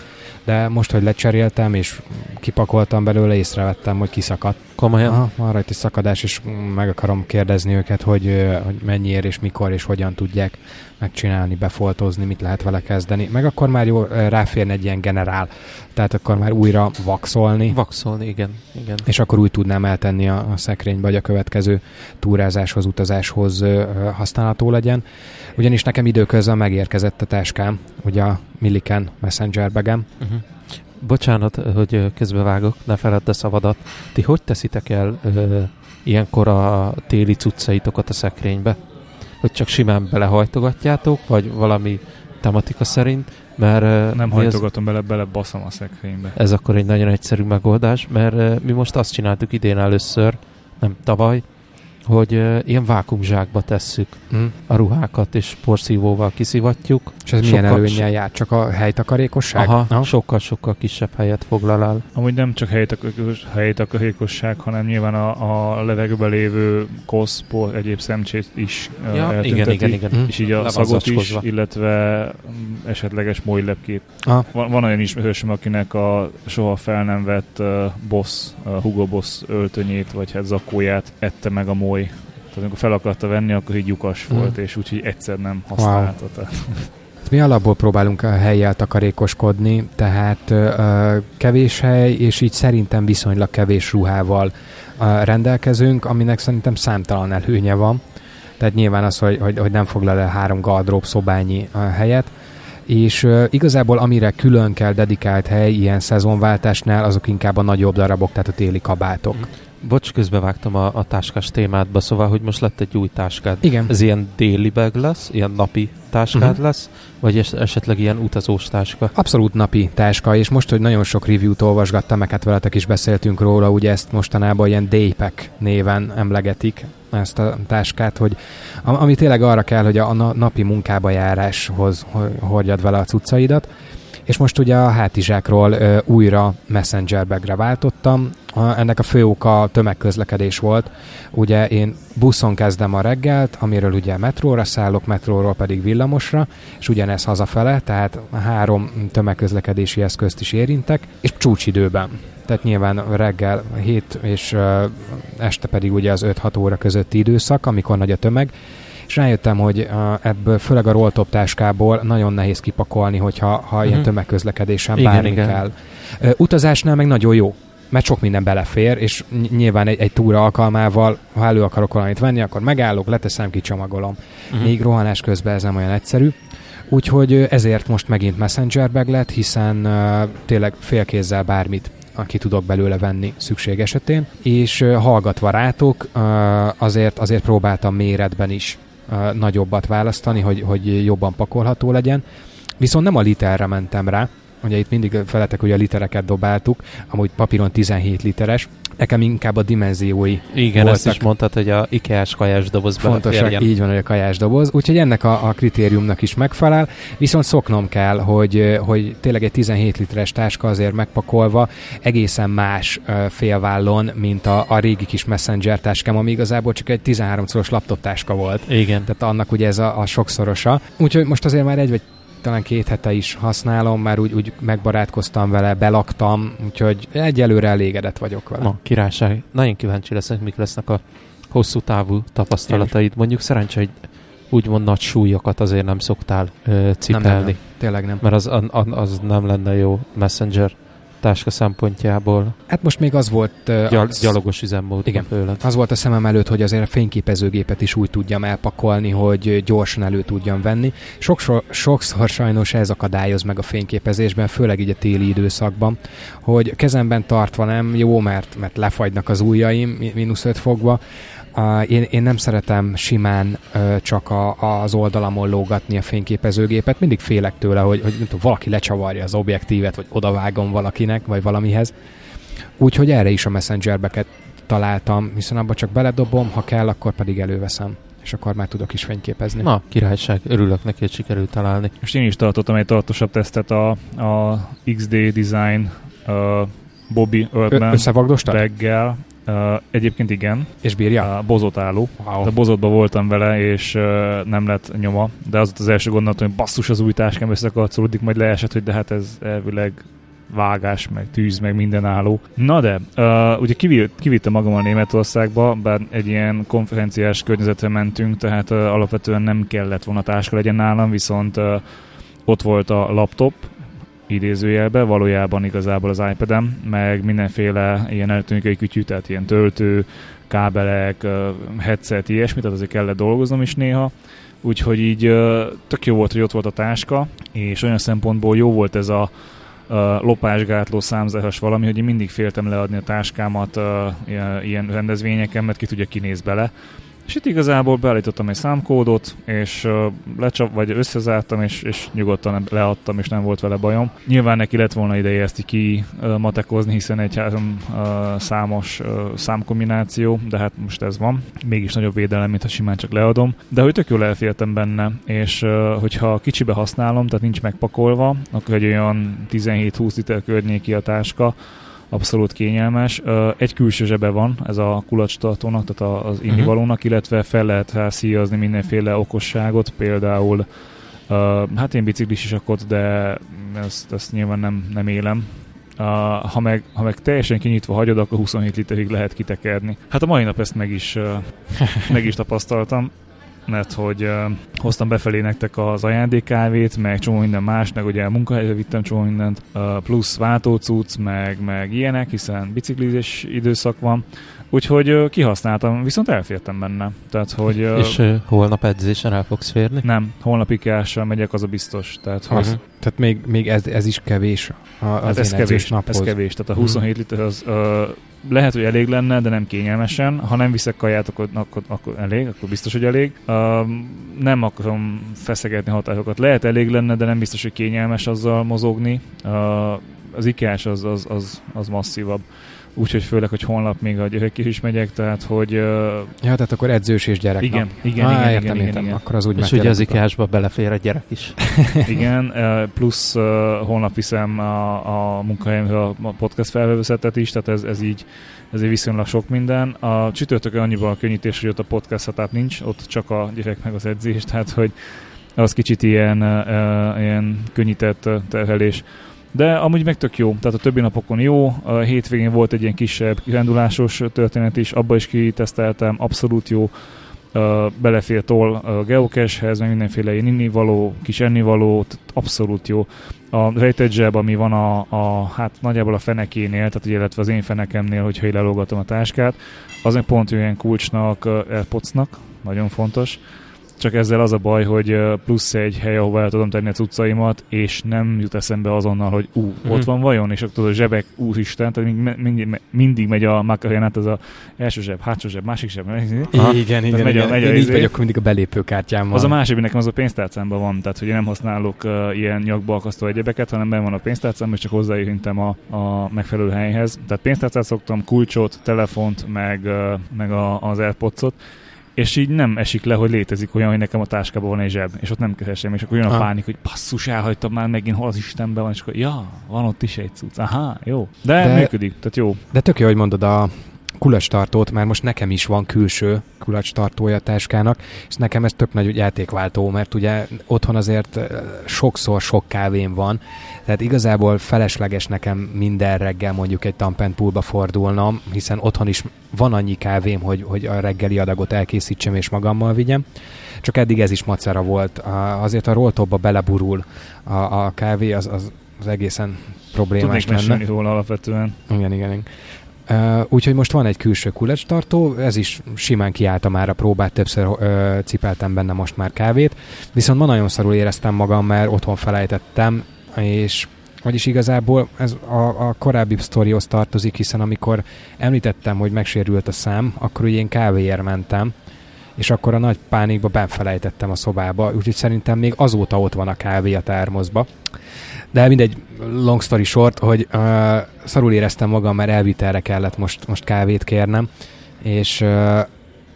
de most, hogy lecseréltem és kipakoltam belőle, észrevettem, hogy kiszakadt. Komolyan? Aha, van rajta egy szakadás, és meg akarom kérdezni őket, hogy, hogy mennyiért és mikor és hogyan tudják megcsinálni, befoltozni, mit lehet vele kezdeni. Meg akkor már jó ráférni egy ilyen generál, tehát akkor már újra vaxolni. Vaxolni, igen. igen. És akkor úgy tudnám eltenni a, a szekrénybe, vagy a következő túrázáshoz, utazáshoz használható legyen. Ugyanis nekem időközben megérkezett a táskám, ugye a Milliken Messenger begem. Uh-huh. Bocsánat, hogy közbevágok, ne feledd a szavadat. Ti hogy teszitek el ö, ilyenkor a téli cuccaitokat a szekrénybe? Hogy csak simán belehajtogatjátok, vagy valami tematika szerint, mert... Nem hajtogatom ez, bele, bele baszom a szekrénybe. Ez akkor egy nagyon egyszerű megoldás, mert mi most azt csináltuk idén először, nem tavaly, hogy uh, ilyen vákumzsákba tesszük mm. a ruhákat, és porszívóval kiszivatjuk. És ez sokkal milyen előnyel jár? Csak a helytakarékosság? Aha, sokkal-sokkal kisebb helyet foglal el. Amúgy nem csak helytakarékosság, hanem nyilván a, a levegőben lévő kosz, por, egyéb szemcsét is ja, igen, igen, igen. És így a szagot is, illetve esetleges molylepkét. Ah. Van, van olyan ismerősöm, akinek a soha fel nem vett uh, boss, uh, Hugo Boss öltönyét, vagy hát zakóját ette meg a moly. Tehát amikor fel akarta venni, akkor így lyukas mm. volt, és úgyhogy egyszer nem használta. Wow. Mi alapból próbálunk a helyjel takarékoskodni, tehát ö, kevés hely, és így szerintem viszonylag kevés ruhával ö, rendelkezünk, aminek szerintem számtalan előnye van. Tehát nyilván az, hogy, hogy, hogy nem foglal el három gardrób szobányi helyet, és uh, igazából amire külön kell dedikált hely ilyen szezonváltásnál, azok inkább a nagyobb darabok, tehát a téli kabátok. Mm. Bocs, közbevágtam a, a táskás témádba, szóval, hogy most lett egy új táskád. Igen. Ez ilyen déli bag lesz, ilyen napi táskád uh-huh. lesz, vagy es- esetleg ilyen utazós táska? Abszolút napi táska, és most, hogy nagyon sok review-t olvasgattam, meg hát veletek is beszéltünk róla, ugye ezt mostanában ilyen daypack néven emlegetik, ezt a táskát, hogy ami tényleg arra kell, hogy a napi munkába járáshoz hordjad vele a cuccaidat, és most ugye a hátizsákról ö, újra messenger bagre váltottam. A, ennek a fő oka tömegközlekedés volt. Ugye én buszon kezdem a reggelt, amiről ugye metróra szállok, metróról pedig villamosra, és ugyanez hazafele, tehát három tömegközlekedési eszközt is érintek, és csúcsidőben. Tehát nyilván reggel 7 és este pedig ugye az 5-6 óra közötti időszak, amikor nagy a tömeg, és rájöttem, hogy ebből, főleg a rolltop táskából nagyon nehéz kipakolni, hogyha ha uh-huh. ilyen mhm. tömegközlekedésen igen, bármi igen. kell. Utazásnál meg nagyon jó, mert sok minden belefér, és nyilván egy, egy túra alkalmával, ha elő akarok valamit venni, akkor megállok, leteszem, kicsomagolom. Uh-huh. Még rohanás közben ez nem olyan egyszerű. Úgyhogy ezért most megint Messenger bag lett, hiszen uh, tényleg félkézzel bármit aki tudok belőle venni szükség esetén, és uh, hallgatva rátok, uh, azért, azért próbáltam méretben is nagyobbat választani, hogy, hogy jobban pakolható legyen. Viszont nem a literre mentem rá, ugye itt mindig feletek, hogy a litereket dobáltuk, amúgy papíron 17 literes, nekem inkább a dimenziói Igen, voltak. ezt is mondtad, hogy a IKEA-s kajás doboz Fontosak, így van, hogy a kajás doboz. Úgyhogy ennek a, a kritériumnak is megfelel, viszont szoknom kell, hogy, hogy tényleg egy 17 literes táska azért megpakolva egészen más félvállon, mint a, a régi kis messenger táskám, ami igazából csak egy 13 szoros laptop táska volt. Igen. Tehát annak ugye ez a, a sokszorosa. Úgyhogy most azért már egy vagy talán két hete is használom, már úgy, úgy megbarátkoztam vele, belaktam, úgyhogy egyelőre elégedett vagyok vele. Na, királyság. Nagyon kíváncsi leszek, mik lesznek a hosszú távú tapasztalataid. Mondjuk szerencsé, hogy úgymond nagy súlyokat azért nem szoktál ö, cipelni. Nem, nem, nem. Tényleg nem. Mert az, az, az nem lenne jó messenger táska szempontjából. Hát most még az volt... Uh, Gyal, az, gyalogos üzemmód. Igen. Főleg. Az volt a szemem előtt, hogy azért a fényképezőgépet is úgy tudjam elpakolni, hogy gyorsan elő tudjam venni. Sokszor, sokszor sajnos ez akadályoz meg a fényképezésben, főleg így a téli időszakban, hogy kezemben tartva nem jó, mert, mert lefagynak az ujjaim mínusz 5 fokba, Uh, én, én nem szeretem simán uh, csak a, az oldalamon lógatni a fényképezőgépet, mindig félek tőle, hogy, hogy tudom, valaki lecsavarja az objektívet, vagy odavágom valakinek, vagy valamihez. Úgyhogy erre is a messengerbeket találtam, hiszen abba csak beledobom, ha kell, akkor pedig előveszem és akkor már tudok is fényképezni. Na, királyság, örülök neki, hogy sikerült találni. Most én is tartottam egy tartosabb tesztet a, a XD Design uh, Bobby Earthman reggel, Uh, egyébként igen. És bírja? Uh, bozott álló. Wow. De bozotba voltam vele, és uh, nem lett nyoma. De az az első gondolatom, hogy basszus az új táskám összekarcolódik, majd leesett, hogy de hát ez elvileg vágás, meg tűz, meg minden álló. Na de, uh, ugye kivittem magam a Németországba, bár egy ilyen konferenciás környezetre mentünk, tehát uh, alapvetően nem kellett volna táska legyen nálam, viszont uh, ott volt a laptop, idézőjelbe, valójában igazából az iPad-em, meg mindenféle ilyen elektronikai kütyű, tehát ilyen töltő, kábelek, headset, ilyesmi, tehát azért kellett dolgoznom is néha. Úgyhogy így tök jó volt, hogy ott volt a táska, és olyan szempontból jó volt ez a lopásgátló számzás valami, hogy én mindig féltem leadni a táskámat ilyen rendezvényeken, mert ki tudja kinéz bele És itt igazából beállítottam egy számkódot, és lecsap, vagy összezártam, és, és nyugodtan leadtam, és nem volt vele bajom. Nyilván neki lett volna ideje ezt ki matekozni, hiszen egy három számos számkombináció, de hát most ez van. Mégis nagyobb védelem, mint ha simán csak leadom. De hogy tök jól elféltem benne, és hogyha kicsibe használom, tehát nincs megpakolva, akkor egy olyan 17-20 liter környéki a táska, abszolút kényelmes. Egy külső zsebe van, ez a kulacstartónak, tehát az mhm. innivalónak, illetve fel lehet szíjazni mindenféle okosságot, például hát én biciklis is akkor, de ezt, ezt nyilván nem, nem élem, Uh, ha, meg, ha meg teljesen kinyitva hagyod, akkor 27 literig lehet kitekerni. Hát a mai nap ezt meg is, uh, meg is tapasztaltam mert hogy uh, hoztam befelé nektek az ajándékkávét, meg csomó minden más, meg ugye munkahelyre vittem csomó mindent, uh, plusz váltócuc, meg, meg ilyenek, hiszen biciklizés időszak van, Úgyhogy kihasználtam, viszont elfértem benne. Tehát, hogy, És uh, holnap edzésen el fogsz férni? Nem, holnap ikeással megyek, az a biztos. Tehát, hogy... uh-huh. tehát még, még ez, ez is kevés a, az hát ez kevés, naphoz. ez kevés. Tehát a 27 uh-huh. liter az uh, lehet, hogy elég lenne, de nem kényelmesen. Ha nem viszek kaját, akkor, akkor, akkor elég, akkor biztos, hogy elég. Uh, nem akarom feszegetni hatásokat. Lehet elég lenne, de nem biztos, hogy kényelmes azzal mozogni. Uh, az IKEA-s az, az, az, az masszívabb úgyhogy főleg, hogy holnap még a gyerek is megyek, tehát hogy... Uh... Ja, tehát akkor edzős és gyerek. Igen, igen, ah, igen, értem, igen, értem, igen, Akkor az úgy És ugye az ikásba belefér a gyerek is. igen, plusz uh, holnap viszem a, a munkahelyemre a podcast felvevőszetet is, tehát ez, ez így ez egy viszonylag sok minden. A csütörtökön annyiban a könnyítés, hogy ott a podcast hatát nincs, ott csak a gyerek meg az edzés, tehát hogy az kicsit ilyen, uh, ilyen könnyített terhelés. De amúgy meg tök jó, tehát a többi napokon jó, a hétvégén volt egy ilyen kisebb kirendulásos történet is, abba is kiteszteltem, abszolút jó, belefér toll a geocachehez, meg mindenféle ilyen innivaló, kis ennivaló, abszolút jó. A rejtett zseb, ami van a, a, hát nagyjából a fenekénél, tehát illetve az én fenekemnél, hogyha én lelógatom a táskát, az meg pont olyan kulcsnak, AirPods-nak, nagyon fontos csak ezzel az a baj, hogy plusz egy hely, ahova el tudom tenni a cuccaimat, és nem jut eszembe azonnal, hogy ú, mm-hmm. ott van vajon, és akkor a zsebek, úristen, tehát mindig, mindig megy a Macarénát, az a első zseb, hátsó zseb, másik zseb. Igen, igen, igen. Megy a, megy a, Én így izé. vagyok mindig a belépőkártyámmal. Az a másik, nekem az a pénztárcámban van, tehát hogy én nem használok uh, ilyen nyakba akasztó egyebeket, hanem ben van a pénztárcám, és csak hozzáérintem a, a megfelelő helyhez. Tehát pénztárcát szoktam, kulcsot, telefont, meg, uh, meg a, az AirPods-ot, és így nem esik le, hogy létezik olyan, hogy nekem a táskában van egy zseb, és ott nem keresem, és akkor jön a ha. pánik, hogy passzus, elhagytam már megint, hol az Istenben van, és akkor ja, van ott is egy cucc, aha, jó. De, de működik, tehát jó. De tök jó, hogy mondod a kulacstartót, mert most nekem is van külső kulacstartója a táskának, és nekem ez tök nagy játékváltó, mert ugye otthon azért sokszor sok kávém van, tehát igazából felesleges nekem minden reggel mondjuk egy tampenpulba fordulnom, hiszen otthon is van annyi kávém, hogy, hogy a reggeli adagot elkészítsem és magammal vigyem. Csak eddig ez is macera volt. Azért a roltóba beleburul a, a kávé, az, az, az egészen problémás Tudnék lenne. róla alapvetően. Igen, igen, igen. Uh, úgyhogy most van egy külső kulecstartó, ez is simán kiállta már a próbát, többször uh, cipeltem benne most már kávét, viszont ma nagyon szarul éreztem magam, mert otthon felejtettem, és vagyis igazából ez a, a korábbi sztorihoz tartozik, hiszen amikor említettem, hogy megsérült a szám, akkor ugye én kávéért mentem, és akkor a nagy pánikba benfelejtettem a szobába, úgyhogy szerintem még azóta ott van a kávé a termoszba. De mindegy, long story short, hogy uh, szarul éreztem magam, mert elvitelre kellett most, most kávét kérnem, és uh,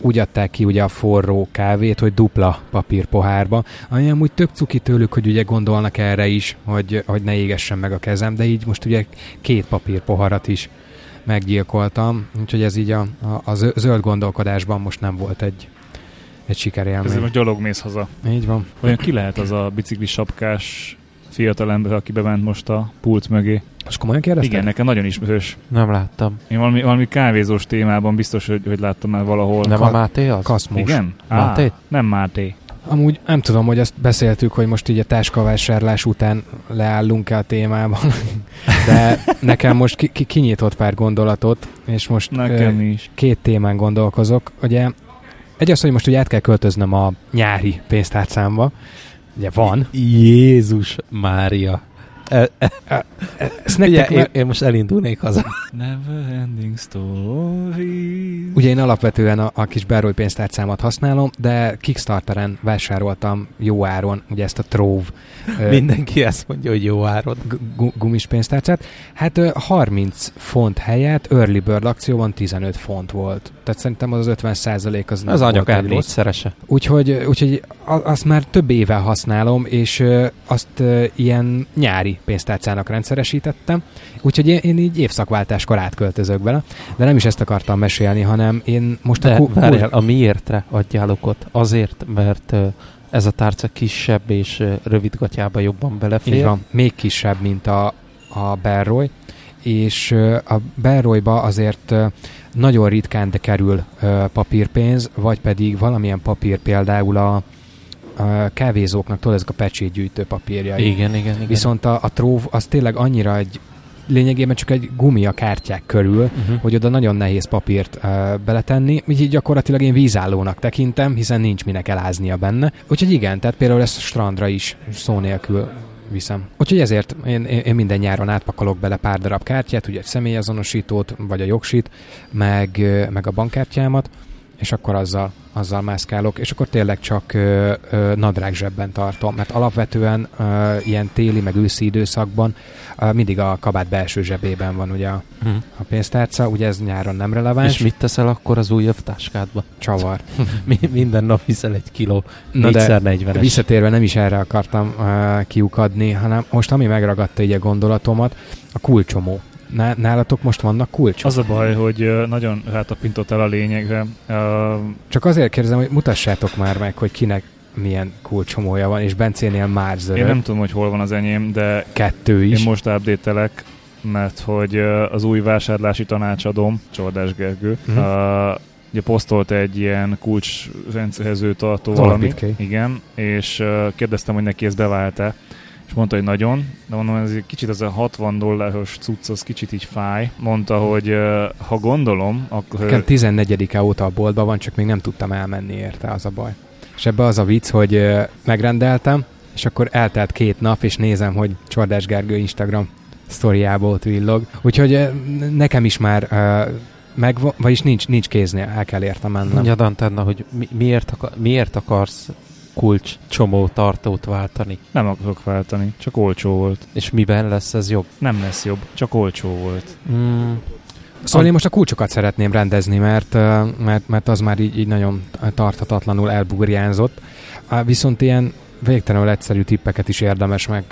úgy adták ki ugye a forró kávét, hogy dupla papír pohárba, ami amúgy tök cuki tőlük, hogy ugye gondolnak erre is, hogy, hogy ne égessen meg a kezem, de így most ugye két papír poharat is meggyilkoltam, úgyhogy ez így a, a, a zöld gondolkodásban most nem volt egy, egy sikerélmény. Ezért most gyalog mész haza. Így van. Olyan ki lehet az a biciklis sapkás fiatalember, aki bement most a pult mögé. És komolyan kérdezted? Igen, nekem nagyon ismerős. Nem láttam. Én valami, valami kávézós témában biztos, hogy, hogy láttam már valahol. Nem Ka- a Máté az? Kaszmus. Igen? Máté? Á, nem Máté. Amúgy nem tudom, hogy azt beszéltük, hogy most így a táskavásárlás után leállunk-e a témában, de nekem most ki- ki- kinyitott pár gondolatot, és most nekem ö, is. két témán gondolkozok. Ugye egy az, hogy most ugye át kell költöznöm a nyári pénztárcámba, Ugye van. Jézus Mária. E, e, e, ezt nektek Ugye, én, én most elindulnék haza. Never ending stories. Ugye én alapvetően a, a kis Beroy pénztárcámat használom, de Kickstarteren vásároltam jó áron, ugye ezt a Trove. Mindenki ezt mondja, hogy jó áron. Gumis pénztárcát. Hát 30 font helyett Early Bird akcióban 15 font volt. Tehát szerintem az 50 százalék az, az anyag négyszerese. Úgyhogy, úgyhogy azt már több éve használom, és azt ilyen nyári pénztárcának rendszeresítettem, úgyhogy én, én így évszakváltáskor átköltözök vele, de nem is ezt akartam mesélni, hanem én most de, a... Ku- várjál, a miértre adjál okot? Azért, mert ez a tárca kisebb és rövidgatjába jobban belefér. Így van, még kisebb, mint a, a Berroy, és a Berroyba azért nagyon ritkán de kerül papírpénz, vagy pedig valamilyen papír például a, a kávézóknak tudod, ezek a pecsétgyűjtő papírja. Igen, igen, igen. Viszont a, a tróv az tényleg annyira egy lényegében csak egy gumi a kártyák körül, uh-huh. hogy oda nagyon nehéz papírt uh, beletenni, így gyakorlatilag én vízállónak tekintem, hiszen nincs minek eláznia benne. Úgyhogy igen, tehát például ezt strandra is szó nélkül viszem. Úgyhogy ezért én, én minden nyáron átpakolok bele pár darab kártyát, ugye egy személyazonosítót, vagy a jogsit, meg, meg a bankkártyámat, és akkor azzal, azzal mászkálok, és akkor tényleg csak ö, ö, nadrág zsebben tartom, mert alapvetően ö, ilyen téli, meg őszi időszakban ö, mindig a kabát belső zsebében van ugye a, hmm. a pénztárca, ugye ez nyáron nem releváns. És mit teszel akkor az újabb táskádba? Csavar. Minden nap viszel egy kiló, Na de 40 visszatérve nem is erre akartam uh, kiukadni, hanem most ami megragadta így a gondolatomat, a kulcsomó. Nálatok most vannak kulcsok? Az a baj, hogy nagyon rátapintott el a lényegre. Csak azért kérdezem, hogy mutassátok már meg, hogy kinek milyen kulcsomója van, és Bencénél már zörög. Én nem tudom, hogy hol van az enyém, de kettő is. Én most update mert hogy az új vásárlási tanácsadóm, Csordás Gergő, uh-huh. uh, ugye posztolt egy ilyen kulcsrendszerező tartó valami. Igen, és uh, kérdeztem, hogy neki ez bevált-e és mondta, hogy nagyon, de mondom, ez egy kicsit az a 60 dolláros cucc, az kicsit így fáj. Mondta, hogy ha gondolom, akkor... Nekem 14 óta a boltban van, csak még nem tudtam elmenni érte, az a baj. És ebbe az a vicc, hogy megrendeltem, és akkor eltelt két nap, és nézem, hogy Csordás Gergő Instagram sztoriából ott villog. Úgyhogy nekem is már meg, vagyis nincs, nincs kéznél, el kell értem mennem. Mondjad, Antenna, hogy mi, miért, akar, miért akarsz kulcs csomó tartót váltani. Nem akarok váltani, csak olcsó volt. És miben lesz ez jobb? Nem lesz jobb, csak olcsó volt. Mm. Szóval én most a kulcsokat szeretném rendezni, mert, mert, mert az már így, így nagyon tarthatatlanul elburjánzott. Viszont ilyen végtelenül egyszerű tippeket is érdemes meg,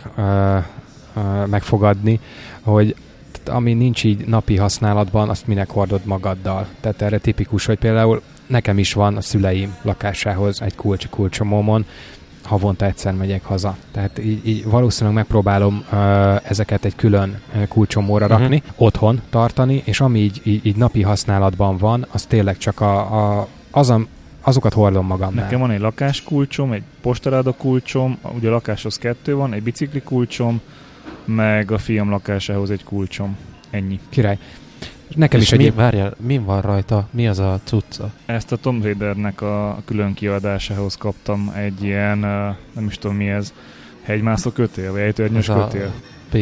megfogadni, hogy ami nincs így napi használatban, azt minek hordod magaddal. Tehát erre tipikus, hogy például nekem is van a szüleim lakásához egy kulcs kulcsomómon, havonta egyszer megyek haza. Tehát így, így valószínűleg megpróbálom uh, ezeket egy külön kulcsomóra uh-huh. rakni, otthon tartani, és ami így, így, így napi használatban van, az tényleg csak a, a, az a, azokat hordom magam. Nekem van egy lakáskulcsom, egy postaráda kulcsom, ugye a lakáshoz kettő van, egy bicikli kulcsom, meg a fiam lakásához egy kulcsom. Ennyi. Király. Nekem és is mi, egyéb... Várjál, mi van rajta? Mi az a cucca? Ezt a Tom Raidernek a külön kiadásához kaptam egy ilyen, nem is tudom mi ez, hegymászó kötél, vagy ejtőernyős kötél. P,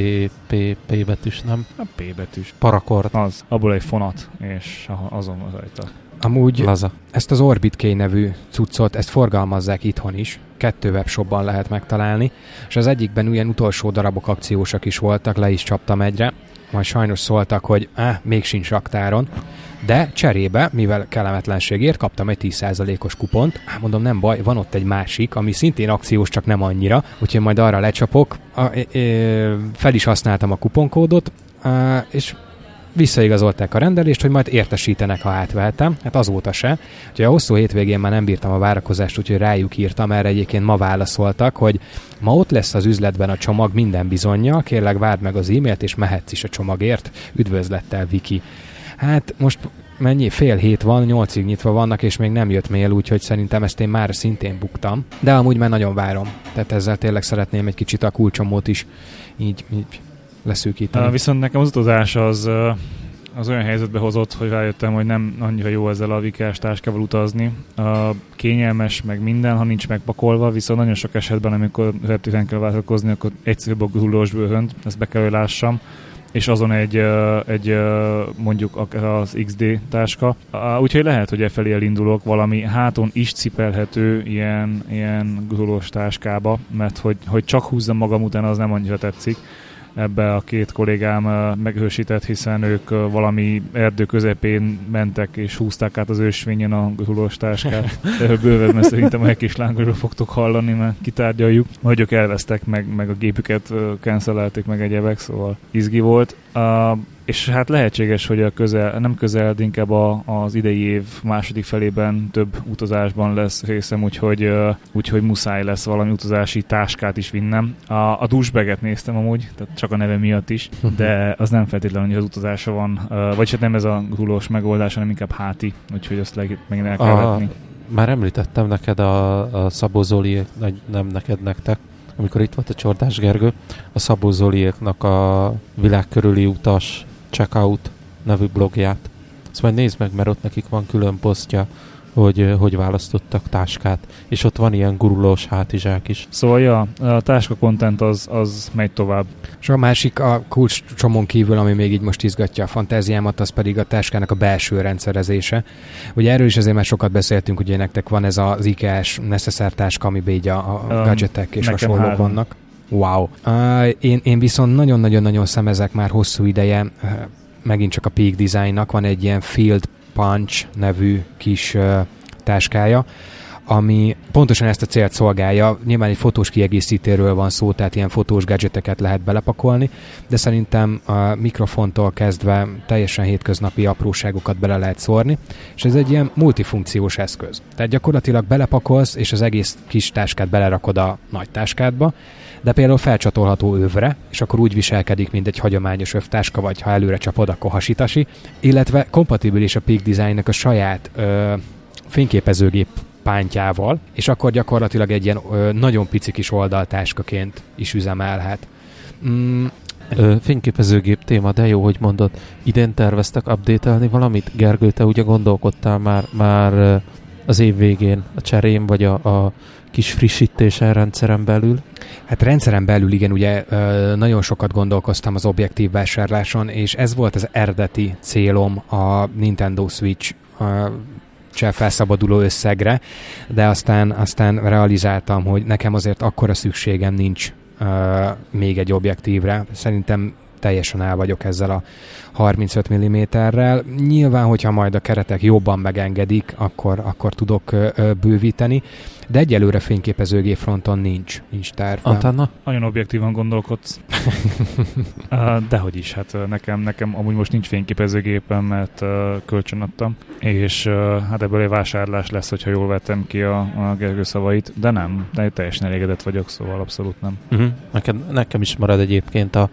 P, P betűs, nem? A P betűs. Parakord. Az. Abból egy fonat, és azon van rajta. Amúgy Laza. ezt az Orbit K nevű cuccot, ezt forgalmazzák itthon is. Kettő webshopban lehet megtalálni, és az egyikben ilyen utolsó darabok akciósak is voltak, le is csaptam egyre majd sajnos szóltak, hogy eh, még sincs raktáron, de cserébe, mivel kellemetlenségért kaptam egy 10%-os kupont, hát mondom, nem baj, van ott egy másik, ami szintén akciós, csak nem annyira, úgyhogy majd arra lecsapok. A, e, e, fel is használtam a kuponkódot, e, és visszaigazolták a rendelést, hogy majd értesítenek, ha átvehetem. Hát azóta se. Úgyhogy a hosszú hétvégén már nem bírtam a várakozást, úgyhogy rájuk írtam, erre egyébként ma válaszoltak, hogy ma ott lesz az üzletben a csomag minden bizonyja, kérlek várd meg az e-mailt, és mehetsz is a csomagért. Üdvözlettel, Viki. Hát most mennyi? Fél hét van, nyolcig nyitva vannak, és még nem jött mail, úgyhogy szerintem ezt én már szintén buktam. De amúgy már nagyon várom. Tehát ezzel tényleg szeretném egy kicsit a kulcsomót is így, így leszűkíteni. Viszont nekem az utazás az, az olyan helyzetbe hozott, hogy rájöttem, hogy nem annyira jó ezzel a vikás táskával utazni. Kényelmes, meg minden, ha nincs megpakolva, viszont nagyon sok esetben, amikor reptéren kell vállalkozni, akkor egyszerűbb a hullós bőhönt, ezt be kell, hogy lássam és azon egy, egy mondjuk az XD táska. Úgyhogy lehet, hogy e felé elindulok valami háton is cipelhető ilyen, ilyen gurulós táskába, mert hogy, hogy csak húzzam magam után, az nem annyira tetszik ebbe a két kollégám meghősített, hiszen ők valami erdő közepén mentek és húzták át az ősvényen a hullós táskát. Bőven, mert szerintem a hekis lángosról fogtok hallani, mert kitárgyaljuk. Majd ők elvesztek, meg, meg a gépüket cancelelték, meg egyebek, szóval izgi volt. Uh, és hát lehetséges, hogy a közel, nem közel, inkább a, az idei év második felében több utazásban lesz részem, úgyhogy, uh, úgyhogy muszáj lesz valami utazási táskát is vinnem. A, a dusbeget néztem amúgy, tehát csak a neve miatt is, de az nem feltétlenül, hogy az utazása van, uh, vagy hát nem ez a hullós megoldás, hanem inkább háti, úgyhogy azt le, megint el kell vetni. Már említettem neked a, a Szabó Zoli, nem neked, nektek, amikor itt volt a Csordás Gergő, a Szabó Zoliéknak a világ körüli utas Checkout nevű blogját. Ezt majd nézd meg, mert ott nekik van külön posztja, hogy hogy választottak táskát, és ott van ilyen gurulós hátizsák is. Szóval ja, a táska content az, az megy tovább. És a másik a kulcs csomón kívül, ami még így most izgatja a fantáziámat, az pedig a táskának a belső rendszerezése. Ugye erről is azért már sokat beszéltünk, ugye nektek van ez az IKEA-s necessár táska, amiben így a, a um, gadgetek és hasonlók három. vannak. Wow. Uh, én, én viszont nagyon-nagyon-nagyon szemezek már hosszú ideje, uh, megint csak a Peak Designnak van egy ilyen Field Punch nevű kis táskája, ami pontosan ezt a célt szolgálja. Nyilván egy fotós kiegészítőről van szó, tehát ilyen fotós gadgeteket lehet belepakolni, de szerintem a mikrofontól kezdve teljesen hétköznapi apróságokat bele lehet szórni, és ez egy ilyen multifunkciós eszköz. Tehát gyakorlatilag belepakolsz, és az egész kis táskát belerakod a nagy táskádba, de például felcsatolható övre, és akkor úgy viselkedik, mint egy hagyományos övtáska, vagy ha előre csapod, akkor hasitasi, illetve kompatibilis a Peak Designnek a saját ö, fényképezőgép pántjával, és akkor gyakorlatilag egy ilyen ö, nagyon pici kis oldaltáskaként is üzemelhet. Mm, Ö, fényképezőgép téma, de jó, hogy mondod. Idén terveztek update valamit? Gergő, te ugye gondolkodtál már, már az év végén a cserém, vagy a, a kis frissítése rendszeren belül? Hát rendszeren belül igen, ugye nagyon sokat gondolkoztam az objektív vásárláson, és ez volt az eredeti célom a Nintendo Switch cseh felszabaduló összegre, de aztán, aztán realizáltam, hogy nekem azért akkora szükségem nincs még egy objektívre. Szerintem teljesen el vagyok ezzel a 35 mm-rel. Nyilván, hogyha majd a keretek jobban megengedik, akkor, akkor tudok ö, ö, bővíteni, de egyelőre fényképezőgép fronton nincs, nincs tervem. Antenna? Nagyon objektívan gondolkodsz. dehogy is, hát nekem, nekem amúgy most nincs fényképezőgépem, mert uh, kölcsön adtam, és hát ebből egy vásárlás lesz, hogyha jól vettem ki a, a Gergő szavait, de nem, de teljesen elégedett vagyok, szóval abszolút nem. Uh-huh. Nekem, nekem is marad egyébként a,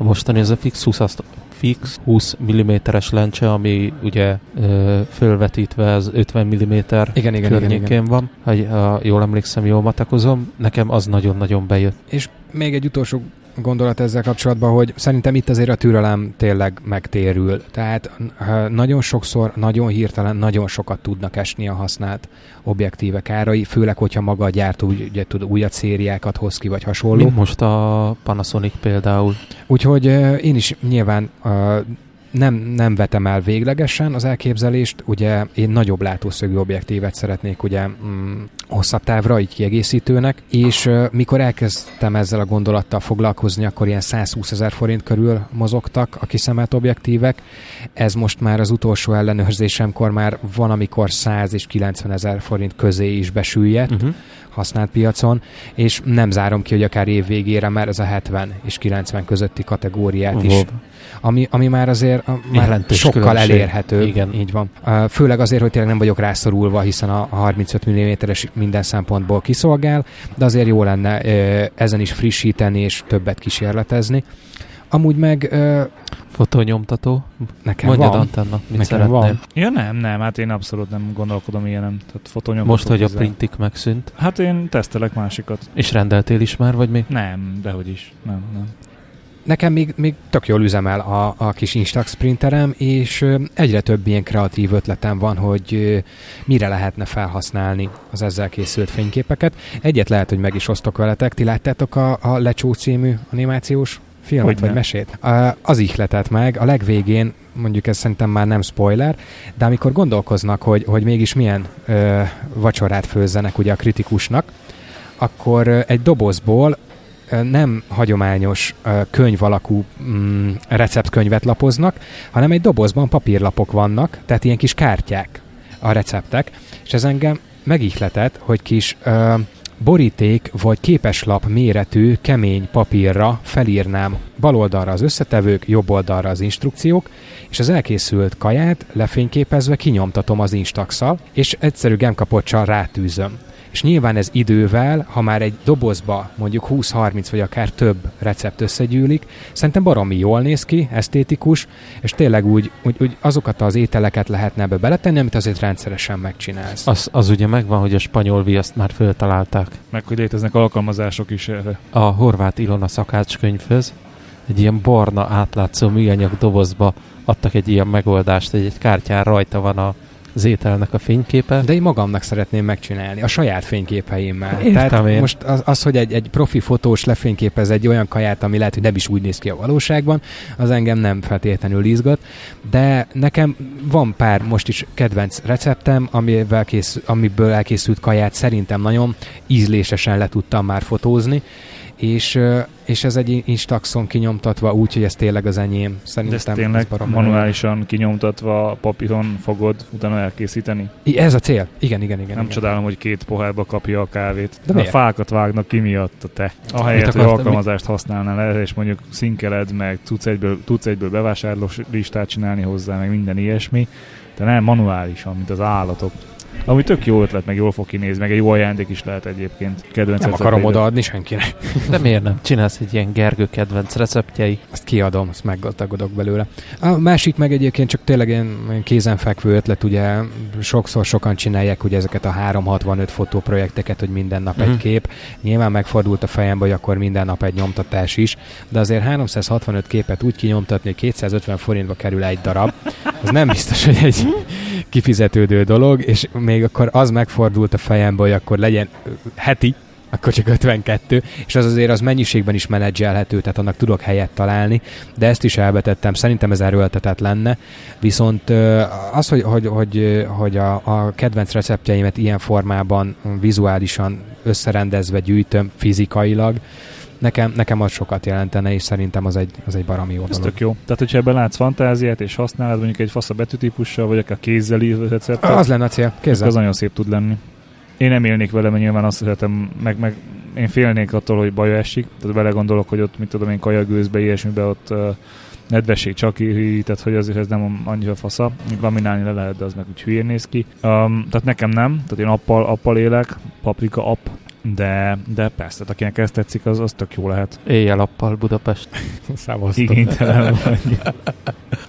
a mostani ez a fix 20, fix 20 mm-es lencse, ami ugye ö, fölvetítve az 50 mm igen, igen, környékén igen, igen. van. Ha, ha jól emlékszem, jól matekozom, nekem az nagyon-nagyon bejött. És még egy utolsó gondolat ezzel kapcsolatban, hogy szerintem itt azért a türelem tényleg megtérül. Tehát nagyon sokszor, nagyon hirtelen, nagyon sokat tudnak esni a használt objektívek árai, főleg, hogyha maga a gyártó ugye, tud újat szériákat hoz ki, vagy hasonló. Mint most a Panasonic például. Úgyhogy én is nyilván nem, nem vetem el véglegesen az elképzelést, ugye én nagyobb látószögű objektívet szeretnék ugye mm, hosszabb távra, így kiegészítőnek, és uh, mikor elkezdtem ezzel a gondolattal foglalkozni, akkor ilyen 120 ezer forint körül mozogtak a kiszemelt objektívek. Ez most már az utolsó ellenőrzésemkor már van, amikor 100 és 90 ezer forint közé is besüllyedt. Uh-huh használt piacon, és nem zárom ki, hogy akár év végére már ez a 70 és 90 közötti kategóriát uh-huh. is ami, ami már azért már sokkal különbség. elérhető. Igen. Így van. Főleg azért, hogy tényleg nem vagyok rászorulva, hiszen a 35 mm-es minden szempontból kiszolgál, de azért jó lenne ezen is frissíteni és többet kísérletezni. Amúgy meg... Fotonyomtató? Nekem Mondjad van. Antenna, mit Nekem szeretnél? van. Ja nem, nem, hát én abszolút nem gondolkodom ilyenem. Tehát fotonyomtató Most, hogy a printik megszűnt. Hát én tesztelek másikat. És rendeltél is már, vagy mi? Nem, dehogy is. Nem, nem. Nekem még, még tök jól üzemel a, a kis Instax printerem, és egyre több ilyen kreatív ötletem van, hogy mire lehetne felhasználni az ezzel készült fényképeket. Egyet lehet, hogy meg is osztok veletek. Ti láttátok a, a Lecsó című animációs filmet hogy vagy mesét? Az ihletet meg, a legvégén, mondjuk ez szerintem már nem spoiler, de amikor gondolkoznak, hogy, hogy mégis milyen ö, vacsorát főzzenek ugye a kritikusnak, akkor egy dobozból nem hagyományos könyv alakú mm, receptkönyvet lapoznak, hanem egy dobozban papírlapok vannak, tehát ilyen kis kártyák a receptek, és ez engem megihletett, hogy kis ö, boríték vagy képeslap méretű kemény papírra felírnám. Bal oldalra az összetevők, jobb oldalra az instrukciók, és az elkészült kaját lefényképezve kinyomtatom az instaxal, és egyszerű gemkapocsal rátűzöm és nyilván ez idővel, ha már egy dobozba mondjuk 20-30 vagy akár több recept összegyűlik, szerintem baromi jól néz ki, esztétikus, és tényleg úgy, úgy, úgy azokat az ételeket lehetne ebbe beletenni, amit azért rendszeresen megcsinálsz. Az, az ugye megvan, hogy a spanyol viaszt már föltalálták. Meg hogy léteznek alkalmazások is erre. A horvát Ilona szakácskönyvhöz egy ilyen barna átlátszó műanyag dobozba adtak egy ilyen megoldást, hogy egy kártyán rajta van a az ételnek a fényképe. De én magamnak szeretném megcsinálni, a saját fényképeimmel. Értem Tehát én. most az, az, hogy egy, egy profi fotós lefényképez egy olyan kaját, ami lehet, hogy nem is úgy néz ki a valóságban, az engem nem feltétlenül izgat, de nekem van pár most is kedvenc receptem, amivel kész, amiből elkészült kaját szerintem nagyon ízlésesen le tudtam már fotózni, és, és ez egy instaxon kinyomtatva úgy, hogy ez tényleg az enyém. Szerintem De ez tényleg ez manuálisan kinyomtatva papíron fogod utána elkészíteni? I, ez a cél. Igen, igen, igen. Nem igen. csodálom, hogy két pohárba kapja a kávét. De a fákat vágnak ki miatt a te. Ahelyett, hogy alkalmazást mi? használnál erre, és mondjuk szinkeled, meg tudsz egyből, tudsz egyből bevásárlós listát csinálni hozzá, meg minden ilyesmi, de nem manuálisan, mint az állatok. Ami tök jó ötlet, meg jól fog kinézni, meg egy jó ajándék is lehet egyébként. Kedvenc nem akarom odaadni senkinek. De miért nem? Csinálsz egy ilyen Gergő kedvenc receptjei. Azt kiadom, azt meggazdagodok belőle. A másik meg egyébként csak tényleg ilyen kézenfekvő ötlet, ugye sokszor sokan csinálják ugye ezeket a 365 fotóprojekteket, hogy minden nap mm. egy mhm. kép. Nyilván megfordult a fejembe, hogy akkor minden nap egy nyomtatás is, de azért 365 képet úgy kinyomtatni, hogy 250 forintba kerül egy darab, az nem biztos, hogy egy kifizetődő dolog, és még akkor az megfordult a fejembe, hogy akkor legyen heti, akkor csak 52, és az azért az mennyiségben is menedzselhető, tehát annak tudok helyet találni, de ezt is elvetettem, szerintem ez erőltetett lenne, viszont az, hogy, hogy, hogy, hogy a, a kedvenc receptjeimet ilyen formában vizuálisan összerendezve gyűjtöm fizikailag, nekem, nekem az sokat jelentene, és szerintem az egy, az egy baromi jó Ez dolog. tök jó. Tehát, hogyha ebben látsz fantáziát, és használod mondjuk egy fasz a betűtípussal, vagy akár kézzel írva Az lenne a cél, kézzel. Az nagyon szép tud lenni. Én nem élnék vele, mert nyilván azt szeretem, meg, meg én félnék attól, hogy baja esik. Tehát vele gondolok, hogy ott, mit tudom én, kajagőzbe, ilyesmibe ott uh, nedvesség csak íri, tehát hogy azért ez nem annyira fasza. Laminálni le lehet, de az meg úgy hülyén néz ki. Um, tehát nekem nem, tehát én appal, appal élek, paprika app, de, de persze, tehát akinek ezt tetszik, az, az tök jó lehet. Éjjel-appal Budapest. Szavaztam. Igénytelen vagy.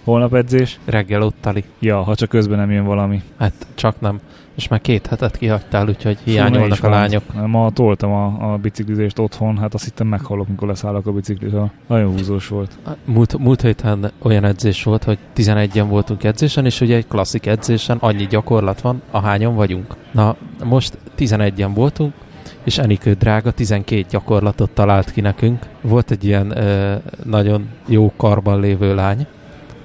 Holnap edzés? Reggel ottali. Ja, ha csak közben nem jön valami. Hát csak nem. És már két hetet kihagytál, úgyhogy hiányolnak Fú, a lányok. Ma toltam a, a biciklizést otthon, hát azt hittem meghalok, mikor leszállok a biciklitől. Nagyon húzós volt. Múlt, múlt héten olyan edzés volt, hogy 11-en voltunk edzésen, és ugye egy klasszik edzésen annyi gyakorlat van, ahányan vagyunk. Na, most 11-en voltunk, és Enikő drága 12 gyakorlatot talált ki nekünk. Volt egy ilyen ö, nagyon jó karban lévő lány,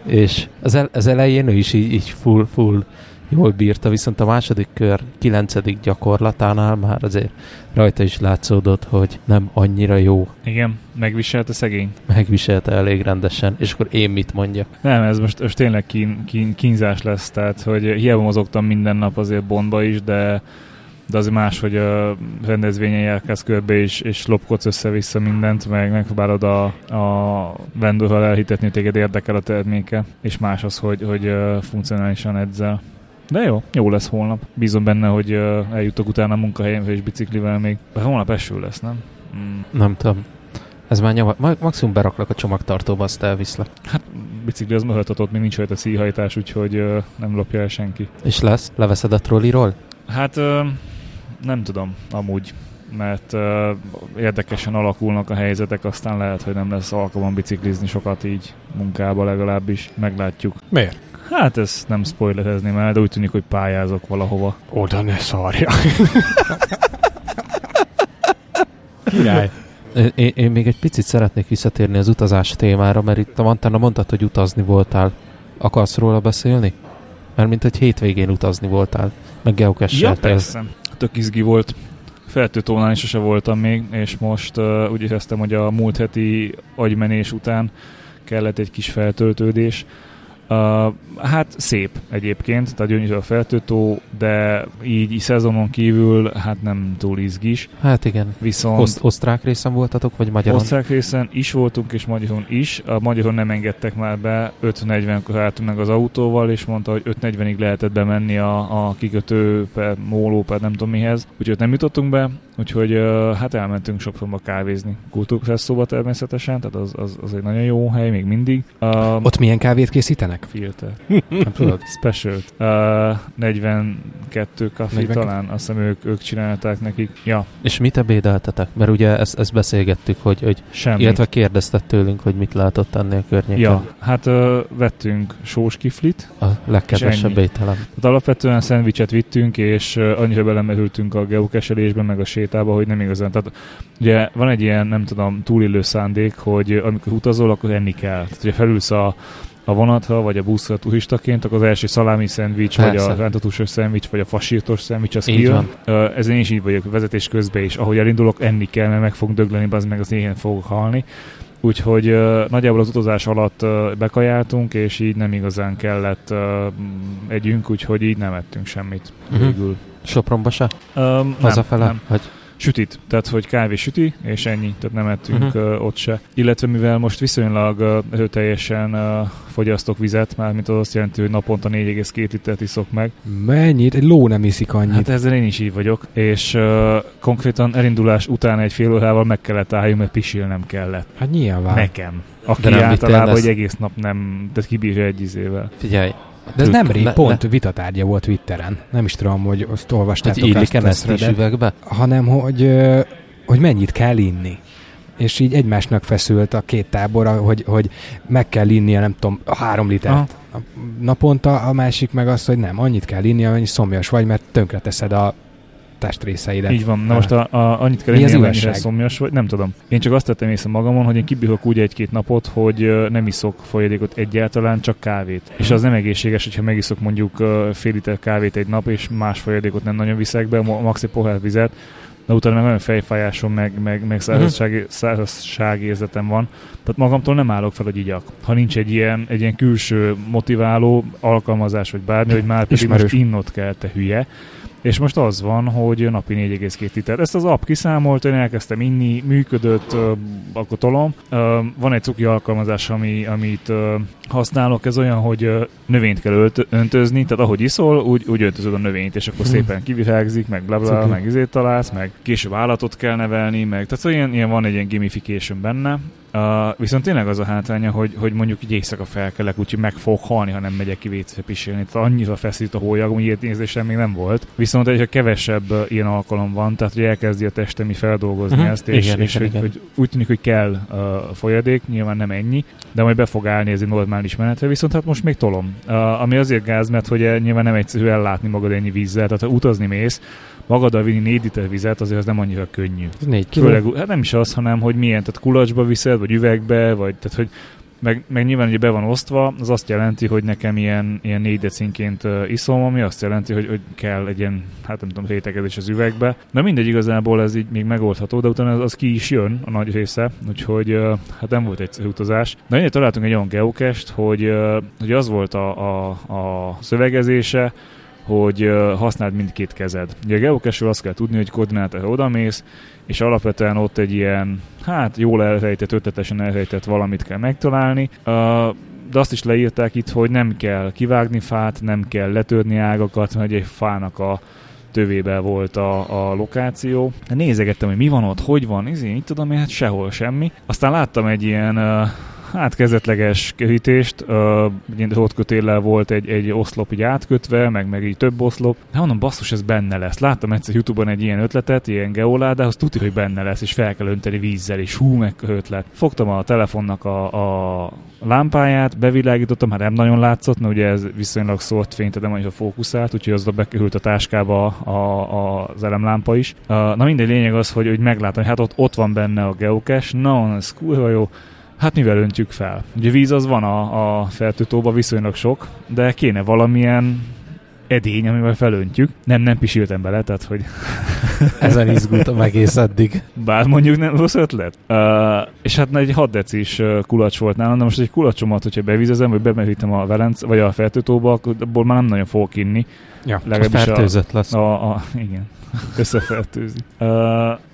és az, el, az elején ő is így, így full, full jól bírta, viszont a második kör kilencedik gyakorlatánál már azért rajta is látszódott, hogy nem annyira jó. Igen, megviselte szegény. Megviselte elég rendesen, és akkor én mit mondjak? Nem, ez most, most tényleg kín, kín, kínzás lesz, tehát hogy hiába mozogtam minden nap azért Bondba is, de de az más, hogy a rendezvényen járkálsz körbe, és, és lopkodsz össze-vissza mindent, meg megpróbálod a, a vendőről elhitetni, téged érdekel a terméke, és más az, hogy, hogy funkcionálisan edzel. De jó, jó lesz holnap. Bízom benne, hogy eljutok utána a munkahelyemre és biciklivel még. De holnap eső lesz, nem? Mm. Nem tudom. Ez már nyom, maximum beraklak a csomagtartóba, azt elviszlek. Hát bicikli az möhöltatott, még nincs rajta szíhajtás, úgyhogy uh, nem lopja el senki. És lesz? Leveszed a trolliról? Hát uh, nem tudom, amúgy. mert uh, érdekesen alakulnak a helyzetek, aztán lehet, hogy nem lesz alkalom biciklizni sokat így munkába legalábbis, meglátjuk. Miért? Hát ezt nem spoilerezném el, de úgy tűnik, hogy pályázok valahova. Oda ne szarja. Király. Én, én még egy picit szeretnék visszatérni az utazás témára, mert itt a Mantána mondtad, hogy utazni voltál. Akarsz róla beszélni? Mert mint egy hétvégén utazni voltál, meg geocache Ja, persze. Tök izgi volt. Feltőtónál is sose voltam még, és most uh, úgy éreztem, hogy a múlt heti agymenés után kellett egy kis feltöltődés. Uh, hát szép egyébként, tehát gyönyörű a feltőtó, de így, így szezonon kívül hát nem túl izgis. Hát igen. Viszont Oszt- osztrák részen voltatok, vagy magyaron? Osztrák részen is voltunk, és magyaron is. A magyaron nem engedtek már be, 5.40-kor álltunk meg az autóval, és mondta, hogy 5.40-ig lehetett bemenni a, a kikötő per móló per nem tudom mihez. Úgyhogy nem jutottunk be, úgyhogy uh, hát elmentünk Sopronba kávézni. Kultúrpresszóba természetesen, tehát az, az, az, egy nagyon jó hely még mindig. Uh, Ott milyen kávét készítenek? Filter. Nem tudod? Special. Uh, 42 kafé 42? talán, azt hiszem ők, ők csinálták nekik. Ja, És mit ebédeltetek? Mert ugye ezt, ezt beszélgettük, hogy, hogy semmi. illetve kérdezted tőlünk, hogy mit látott ennél környéken. Ja, hát uh, vettünk sós kiflit, A legkedvesebb ennyi. ételem. Tehát alapvetően szendvicset vittünk, és uh, annyira belemerültünk a geokeselésbe, meg a sétába, hogy nem igazán. Tehát ugye van egy ilyen, nem tudom, túlillő szándék, hogy amikor utazol, akkor enni kell. Tehát ugye felülsz a, a vonatra, vagy a buszra turistaként, akkor az első szalámi szendvics, vagy a rántatúsos szendvics, vagy a fasírtos szendvics, az Így kijön. Ez én is így vagyok vezetés közben is. Ahogy elindulok, enni kell, mert meg fog dögleni, az meg az éhen fogok halni. Úgyhogy uh, nagyjából az utazás alatt uh, bekajáltunk, és így nem igazán kellett uh, együnk, úgyhogy így nem ettünk semmit Mhm. végül. Sopronba se? Um, Hazafele? Nem. Hogy Sütit, tehát hogy kávé süti, és ennyi, tehát nem ettünk uh-huh. uh, ott se. Illetve mivel most viszonylag uh, erőteljesen uh, fogyasztok vizet, mármint az azt jelenti, hogy naponta 4,2 litert iszok meg. Mennyit? Egy ló nem iszik annyit. Hát ezzel én is így vagyok, és uh, konkrétan elindulás után egy fél órával meg kellett álljunk, mert pisilnem kellett. Hát nyilván. Nekem. Aki De nem vittél általában egy egész nap nem, tehát kibírja egy izével. figyelj. De ez nemrég pont vitatárgya volt Twitteren. Nem is tudom, hogy azt Hogy olvastátok illik azt a ezt is üvegbe? hanem hogy, hogy mennyit kell inni. És így egymásnak feszült a két tábor, hogy, hogy meg kell innia, nem tudom, három litert Aha. naponta, a másik meg az, hogy nem, annyit kell inni, amennyi szomjas vagy, mert tönkre teszed a testrészeidet. Így van. Na most a, a, annyit kell amennyire igazság? szomjas vagy, nem tudom. Én csak azt tettem észre magamon, hogy én kibírok úgy egy-két napot, hogy nem iszok folyadékot egyáltalán, csak kávét. És az nem egészséges, hogyha megiszok mondjuk fél liter kávét egy nap, és más folyadékot nem nagyon viszek be, mo- max egy pohár vizet, de utána meg olyan fejfájásom, meg, meg, meg szárazság, szárazságérzetem van. Tehát magamtól nem állok fel, hogy igyak. Ha nincs egy ilyen, egy ilyen külső motiváló alkalmazás, vagy bármi, hogy már pedig Ismerős. most innot kell, te hülye. És most az van, hogy napi 4,2 liter. Ezt az app kiszámolt, én elkezdtem inni, működött, akkor tolom. Van egy cuki alkalmazás, ami, amit használok, ez olyan, hogy növényt kell ölt, öntözni, tehát ahogy iszol, úgy, úgy öntözöd a növényt, és akkor Hmm. szépen kivirágzik, meg bla bla, meg izét találsz, meg később állatot kell nevelni, meg tehát szóval ilyen, ilyen van egy ilyen gamification benne. Uh, viszont tényleg az a hátránya, hogy, hogy mondjuk így éjszaka felkelek, úgyhogy meg fog halni, ha nem megyek ki vécére pisilni. Tehát annyira feszít a hólyag, hogy ilyet nézésem még nem volt. Viszont egyre kevesebb uh, ilyen alkalom van, tehát hogy elkezdi a testem így feldolgozni Mhm. ezt, és, Igen, és igen, hogy, igen. hogy úgy tűnik, hogy kell uh, folyadék, nyilván nem ennyi, de majd be fog állni ez egy normális menetre, viszont hát most még tolom. Uh, ami azért gáz, mert hogy nyilván nem egyszerű ellátni magad ennyi vízzel, tehát ha utazni mész, magaddal vinni 4 liter vizet, azért az nem annyira könnyű. Ez négy kiló. Főleg, hát nem is az, hanem hogy milyen, tehát kulacsba viszed, vagy üvegbe, vagy tehát hogy meg, meg nyilván ugye be van osztva, az azt jelenti, hogy nekem ilyen, ilyen négy decinként uh, iszom, ami azt jelenti, hogy, hogy kell egy ilyen, hát nem tudom, rétegezés az üvegbe. De mindegy, igazából ez így még megoldható, de utána az, az ki is jön, a nagy része, úgyhogy uh, hát nem volt egyszerű utazás. De ennyire találtunk egy olyan geokest, hogy, uh, hogy az volt a, a, a szövegezése, hogy használd mindkét kezed. Ugye a geocache azt kell tudni, hogy koordinátorra odamész, és alapvetően ott egy ilyen, hát jól elrejtett, ötletesen elrejtett valamit kell megtalálni. De azt is leírták itt, hogy nem kell kivágni fát, nem kell letörni ágakat, mert egy fának a tövébe volt a, a lokáció. Nézegettem, hogy mi van ott, hogy van, izé, mit tudom én, hát sehol semmi. Aztán láttam egy ilyen hát kezdetleges kerítést, uh, ott kötéllel volt egy, egy oszlop így átkötve, meg, meg így több oszlop. De mondom, basszus, ez benne lesz. Láttam egyszer Youtube-on egy ilyen ötletet, ilyen geoládához, tudja, hogy benne lesz, és fel kell önteni vízzel, és hú, meg ötlet. Fogtam a telefonnak a, a lámpáját, bevilágítottam, hát nem nagyon látszott, mert ugye ez viszonylag szólt fényt, de nem a fókuszált, úgyhogy az bekerült a táskába a, a, az elemlámpa is. Uh, na mindegy, lényeg az, hogy, hogy meglátom, hogy hát ott, ott van benne a geocache, na, ez kurva jó. Hát mivel öntjük fel? Ugye víz az van a, a feltőtóban viszonylag sok, de kéne valamilyen edény, amivel felöntjük. Nem, nem pisiltem bele, tehát hogy... Ezen izgultam egész eddig. Bár mondjuk nem rossz ötlet. Uh, és hát egy 6 decis kulacs volt nálam, de most egy kulacsomat, hogyha bevizezem, vagy bemerítem a Velenc, vagy a feltőtóba, abból már nem nagyon fogok inni. Ja, Legalábbis fertőzött a, lesz. A, a, igen, összefertőzi. Uh,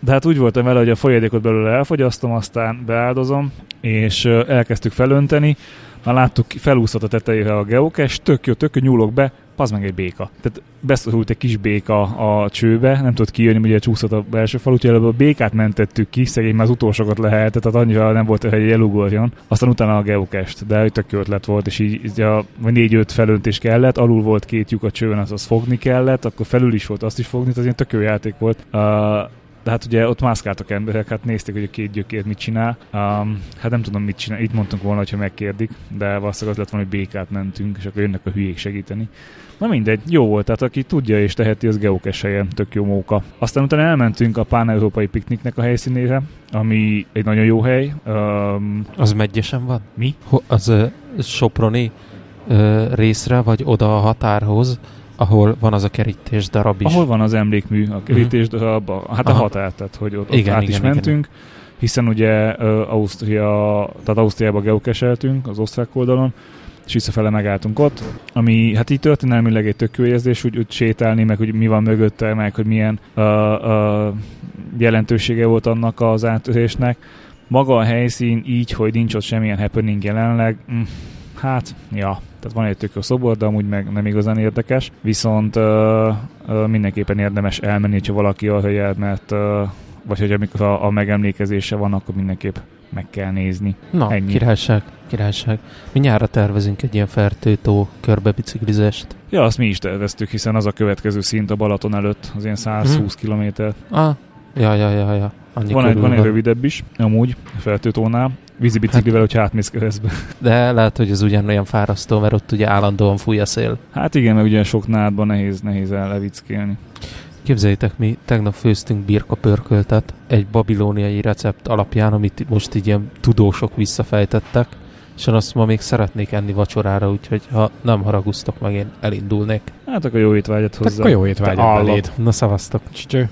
de hát úgy voltam vele, hogy a folyadékot belőle elfogyasztom, aztán beáldozom, és elkezdtük felönteni, már láttuk, felúszott a tetejére a geocache, tök jó, tök jó, nyúlok be, az meg egy béka. Tehát beszorult egy kis béka a csőbe, nem tudott kijönni, ugye csúszott a belső fal, úgyhogy előbb a békát mentettük ki, szegény már az utolsókat lehetett, tehát annyira nem volt, hogy elugorjon. Aztán utána a geokest, de tök jó ötlet volt, és így, így a négy-öt felöntés kellett, alul volt két lyuk a csőn, az, az fogni kellett, akkor felül is volt, azt is fogni, tehát ilyen tök jó játék volt. Uh, de hát ugye ott mászkáltak emberek, hát nézték, hogy a két gyökér mit csinál. Um, hát nem tudom, mit csinál. Itt mondtunk volna, hogyha megkérdik, de valószínűleg az lett volna, hogy békát mentünk, és akkor jönnek a hülyék segíteni. Na mindegy, jó volt, tehát aki tudja és teheti, az geokes helyen, tök jó móka. Aztán utána elmentünk a pán-európai pikniknek a helyszínére, ami egy nagyon jó hely. Um, az megyesen van? Mi? Ho- az uh, Soproni uh, részre, vagy oda a határhoz, ahol van az a kerítés darab is. Ahol van az emlékmű, a kerítés uh-huh. darab, hát Aha. a határ, tehát hogy ott, igen, át igen, is igen, mentünk. Igen. Hiszen ugye uh, Ausztria, tehát Ausztriába geokeseltünk az osztrák oldalon, és visszafele megálltunk ott, ami hát így történelmileg egy tök jó érzés, úgy, úgy sétálni, meg hogy mi van mögötte, meg hogy milyen uh, uh, jelentősége volt annak az átörésnek. Maga a helyszín így, hogy nincs ott semmilyen happening jelenleg, mm, hát, ja, tehát van egy tök jó szobor, de amúgy meg nem igazán érdekes, viszont uh, uh, mindenképpen érdemes elmenni, ha valaki arra jel, mert uh, vagy hogy amikor a, a megemlékezése van, akkor mindenképp meg kell nézni. Na, Ennyi. királyság, királyság. Mi nyára tervezünk egy ilyen fertőtó körbebiciklizést. Ja, azt mi is terveztük, hiszen az a következő szint a Balaton előtt, az ilyen 120 hmm. km. Ah, ja, ja, ja, ja. Annyi van, egy, van egy rövidebb is, amúgy, feltőtónál. Vízi biciklivel, hát, hogy átmész keresztbe. De lehet, hogy ez ugyanolyan fárasztó, mert ott ugye állandóan fúj a szél. Hát igen, mert ugye sok nádban nehéz, nehéz ellevickélni. Képzeljétek, mi tegnap főztünk birka pörköltet egy babilóniai recept alapján, amit most így ilyen tudósok visszafejtettek, és én azt ma még szeretnék enni vacsorára, úgyhogy ha nem haragusztok meg, én elindulnék. Hát akkor jó étvágyat hozzá. Akkor jó étvágyat beléd. Na szavaztok. Cső.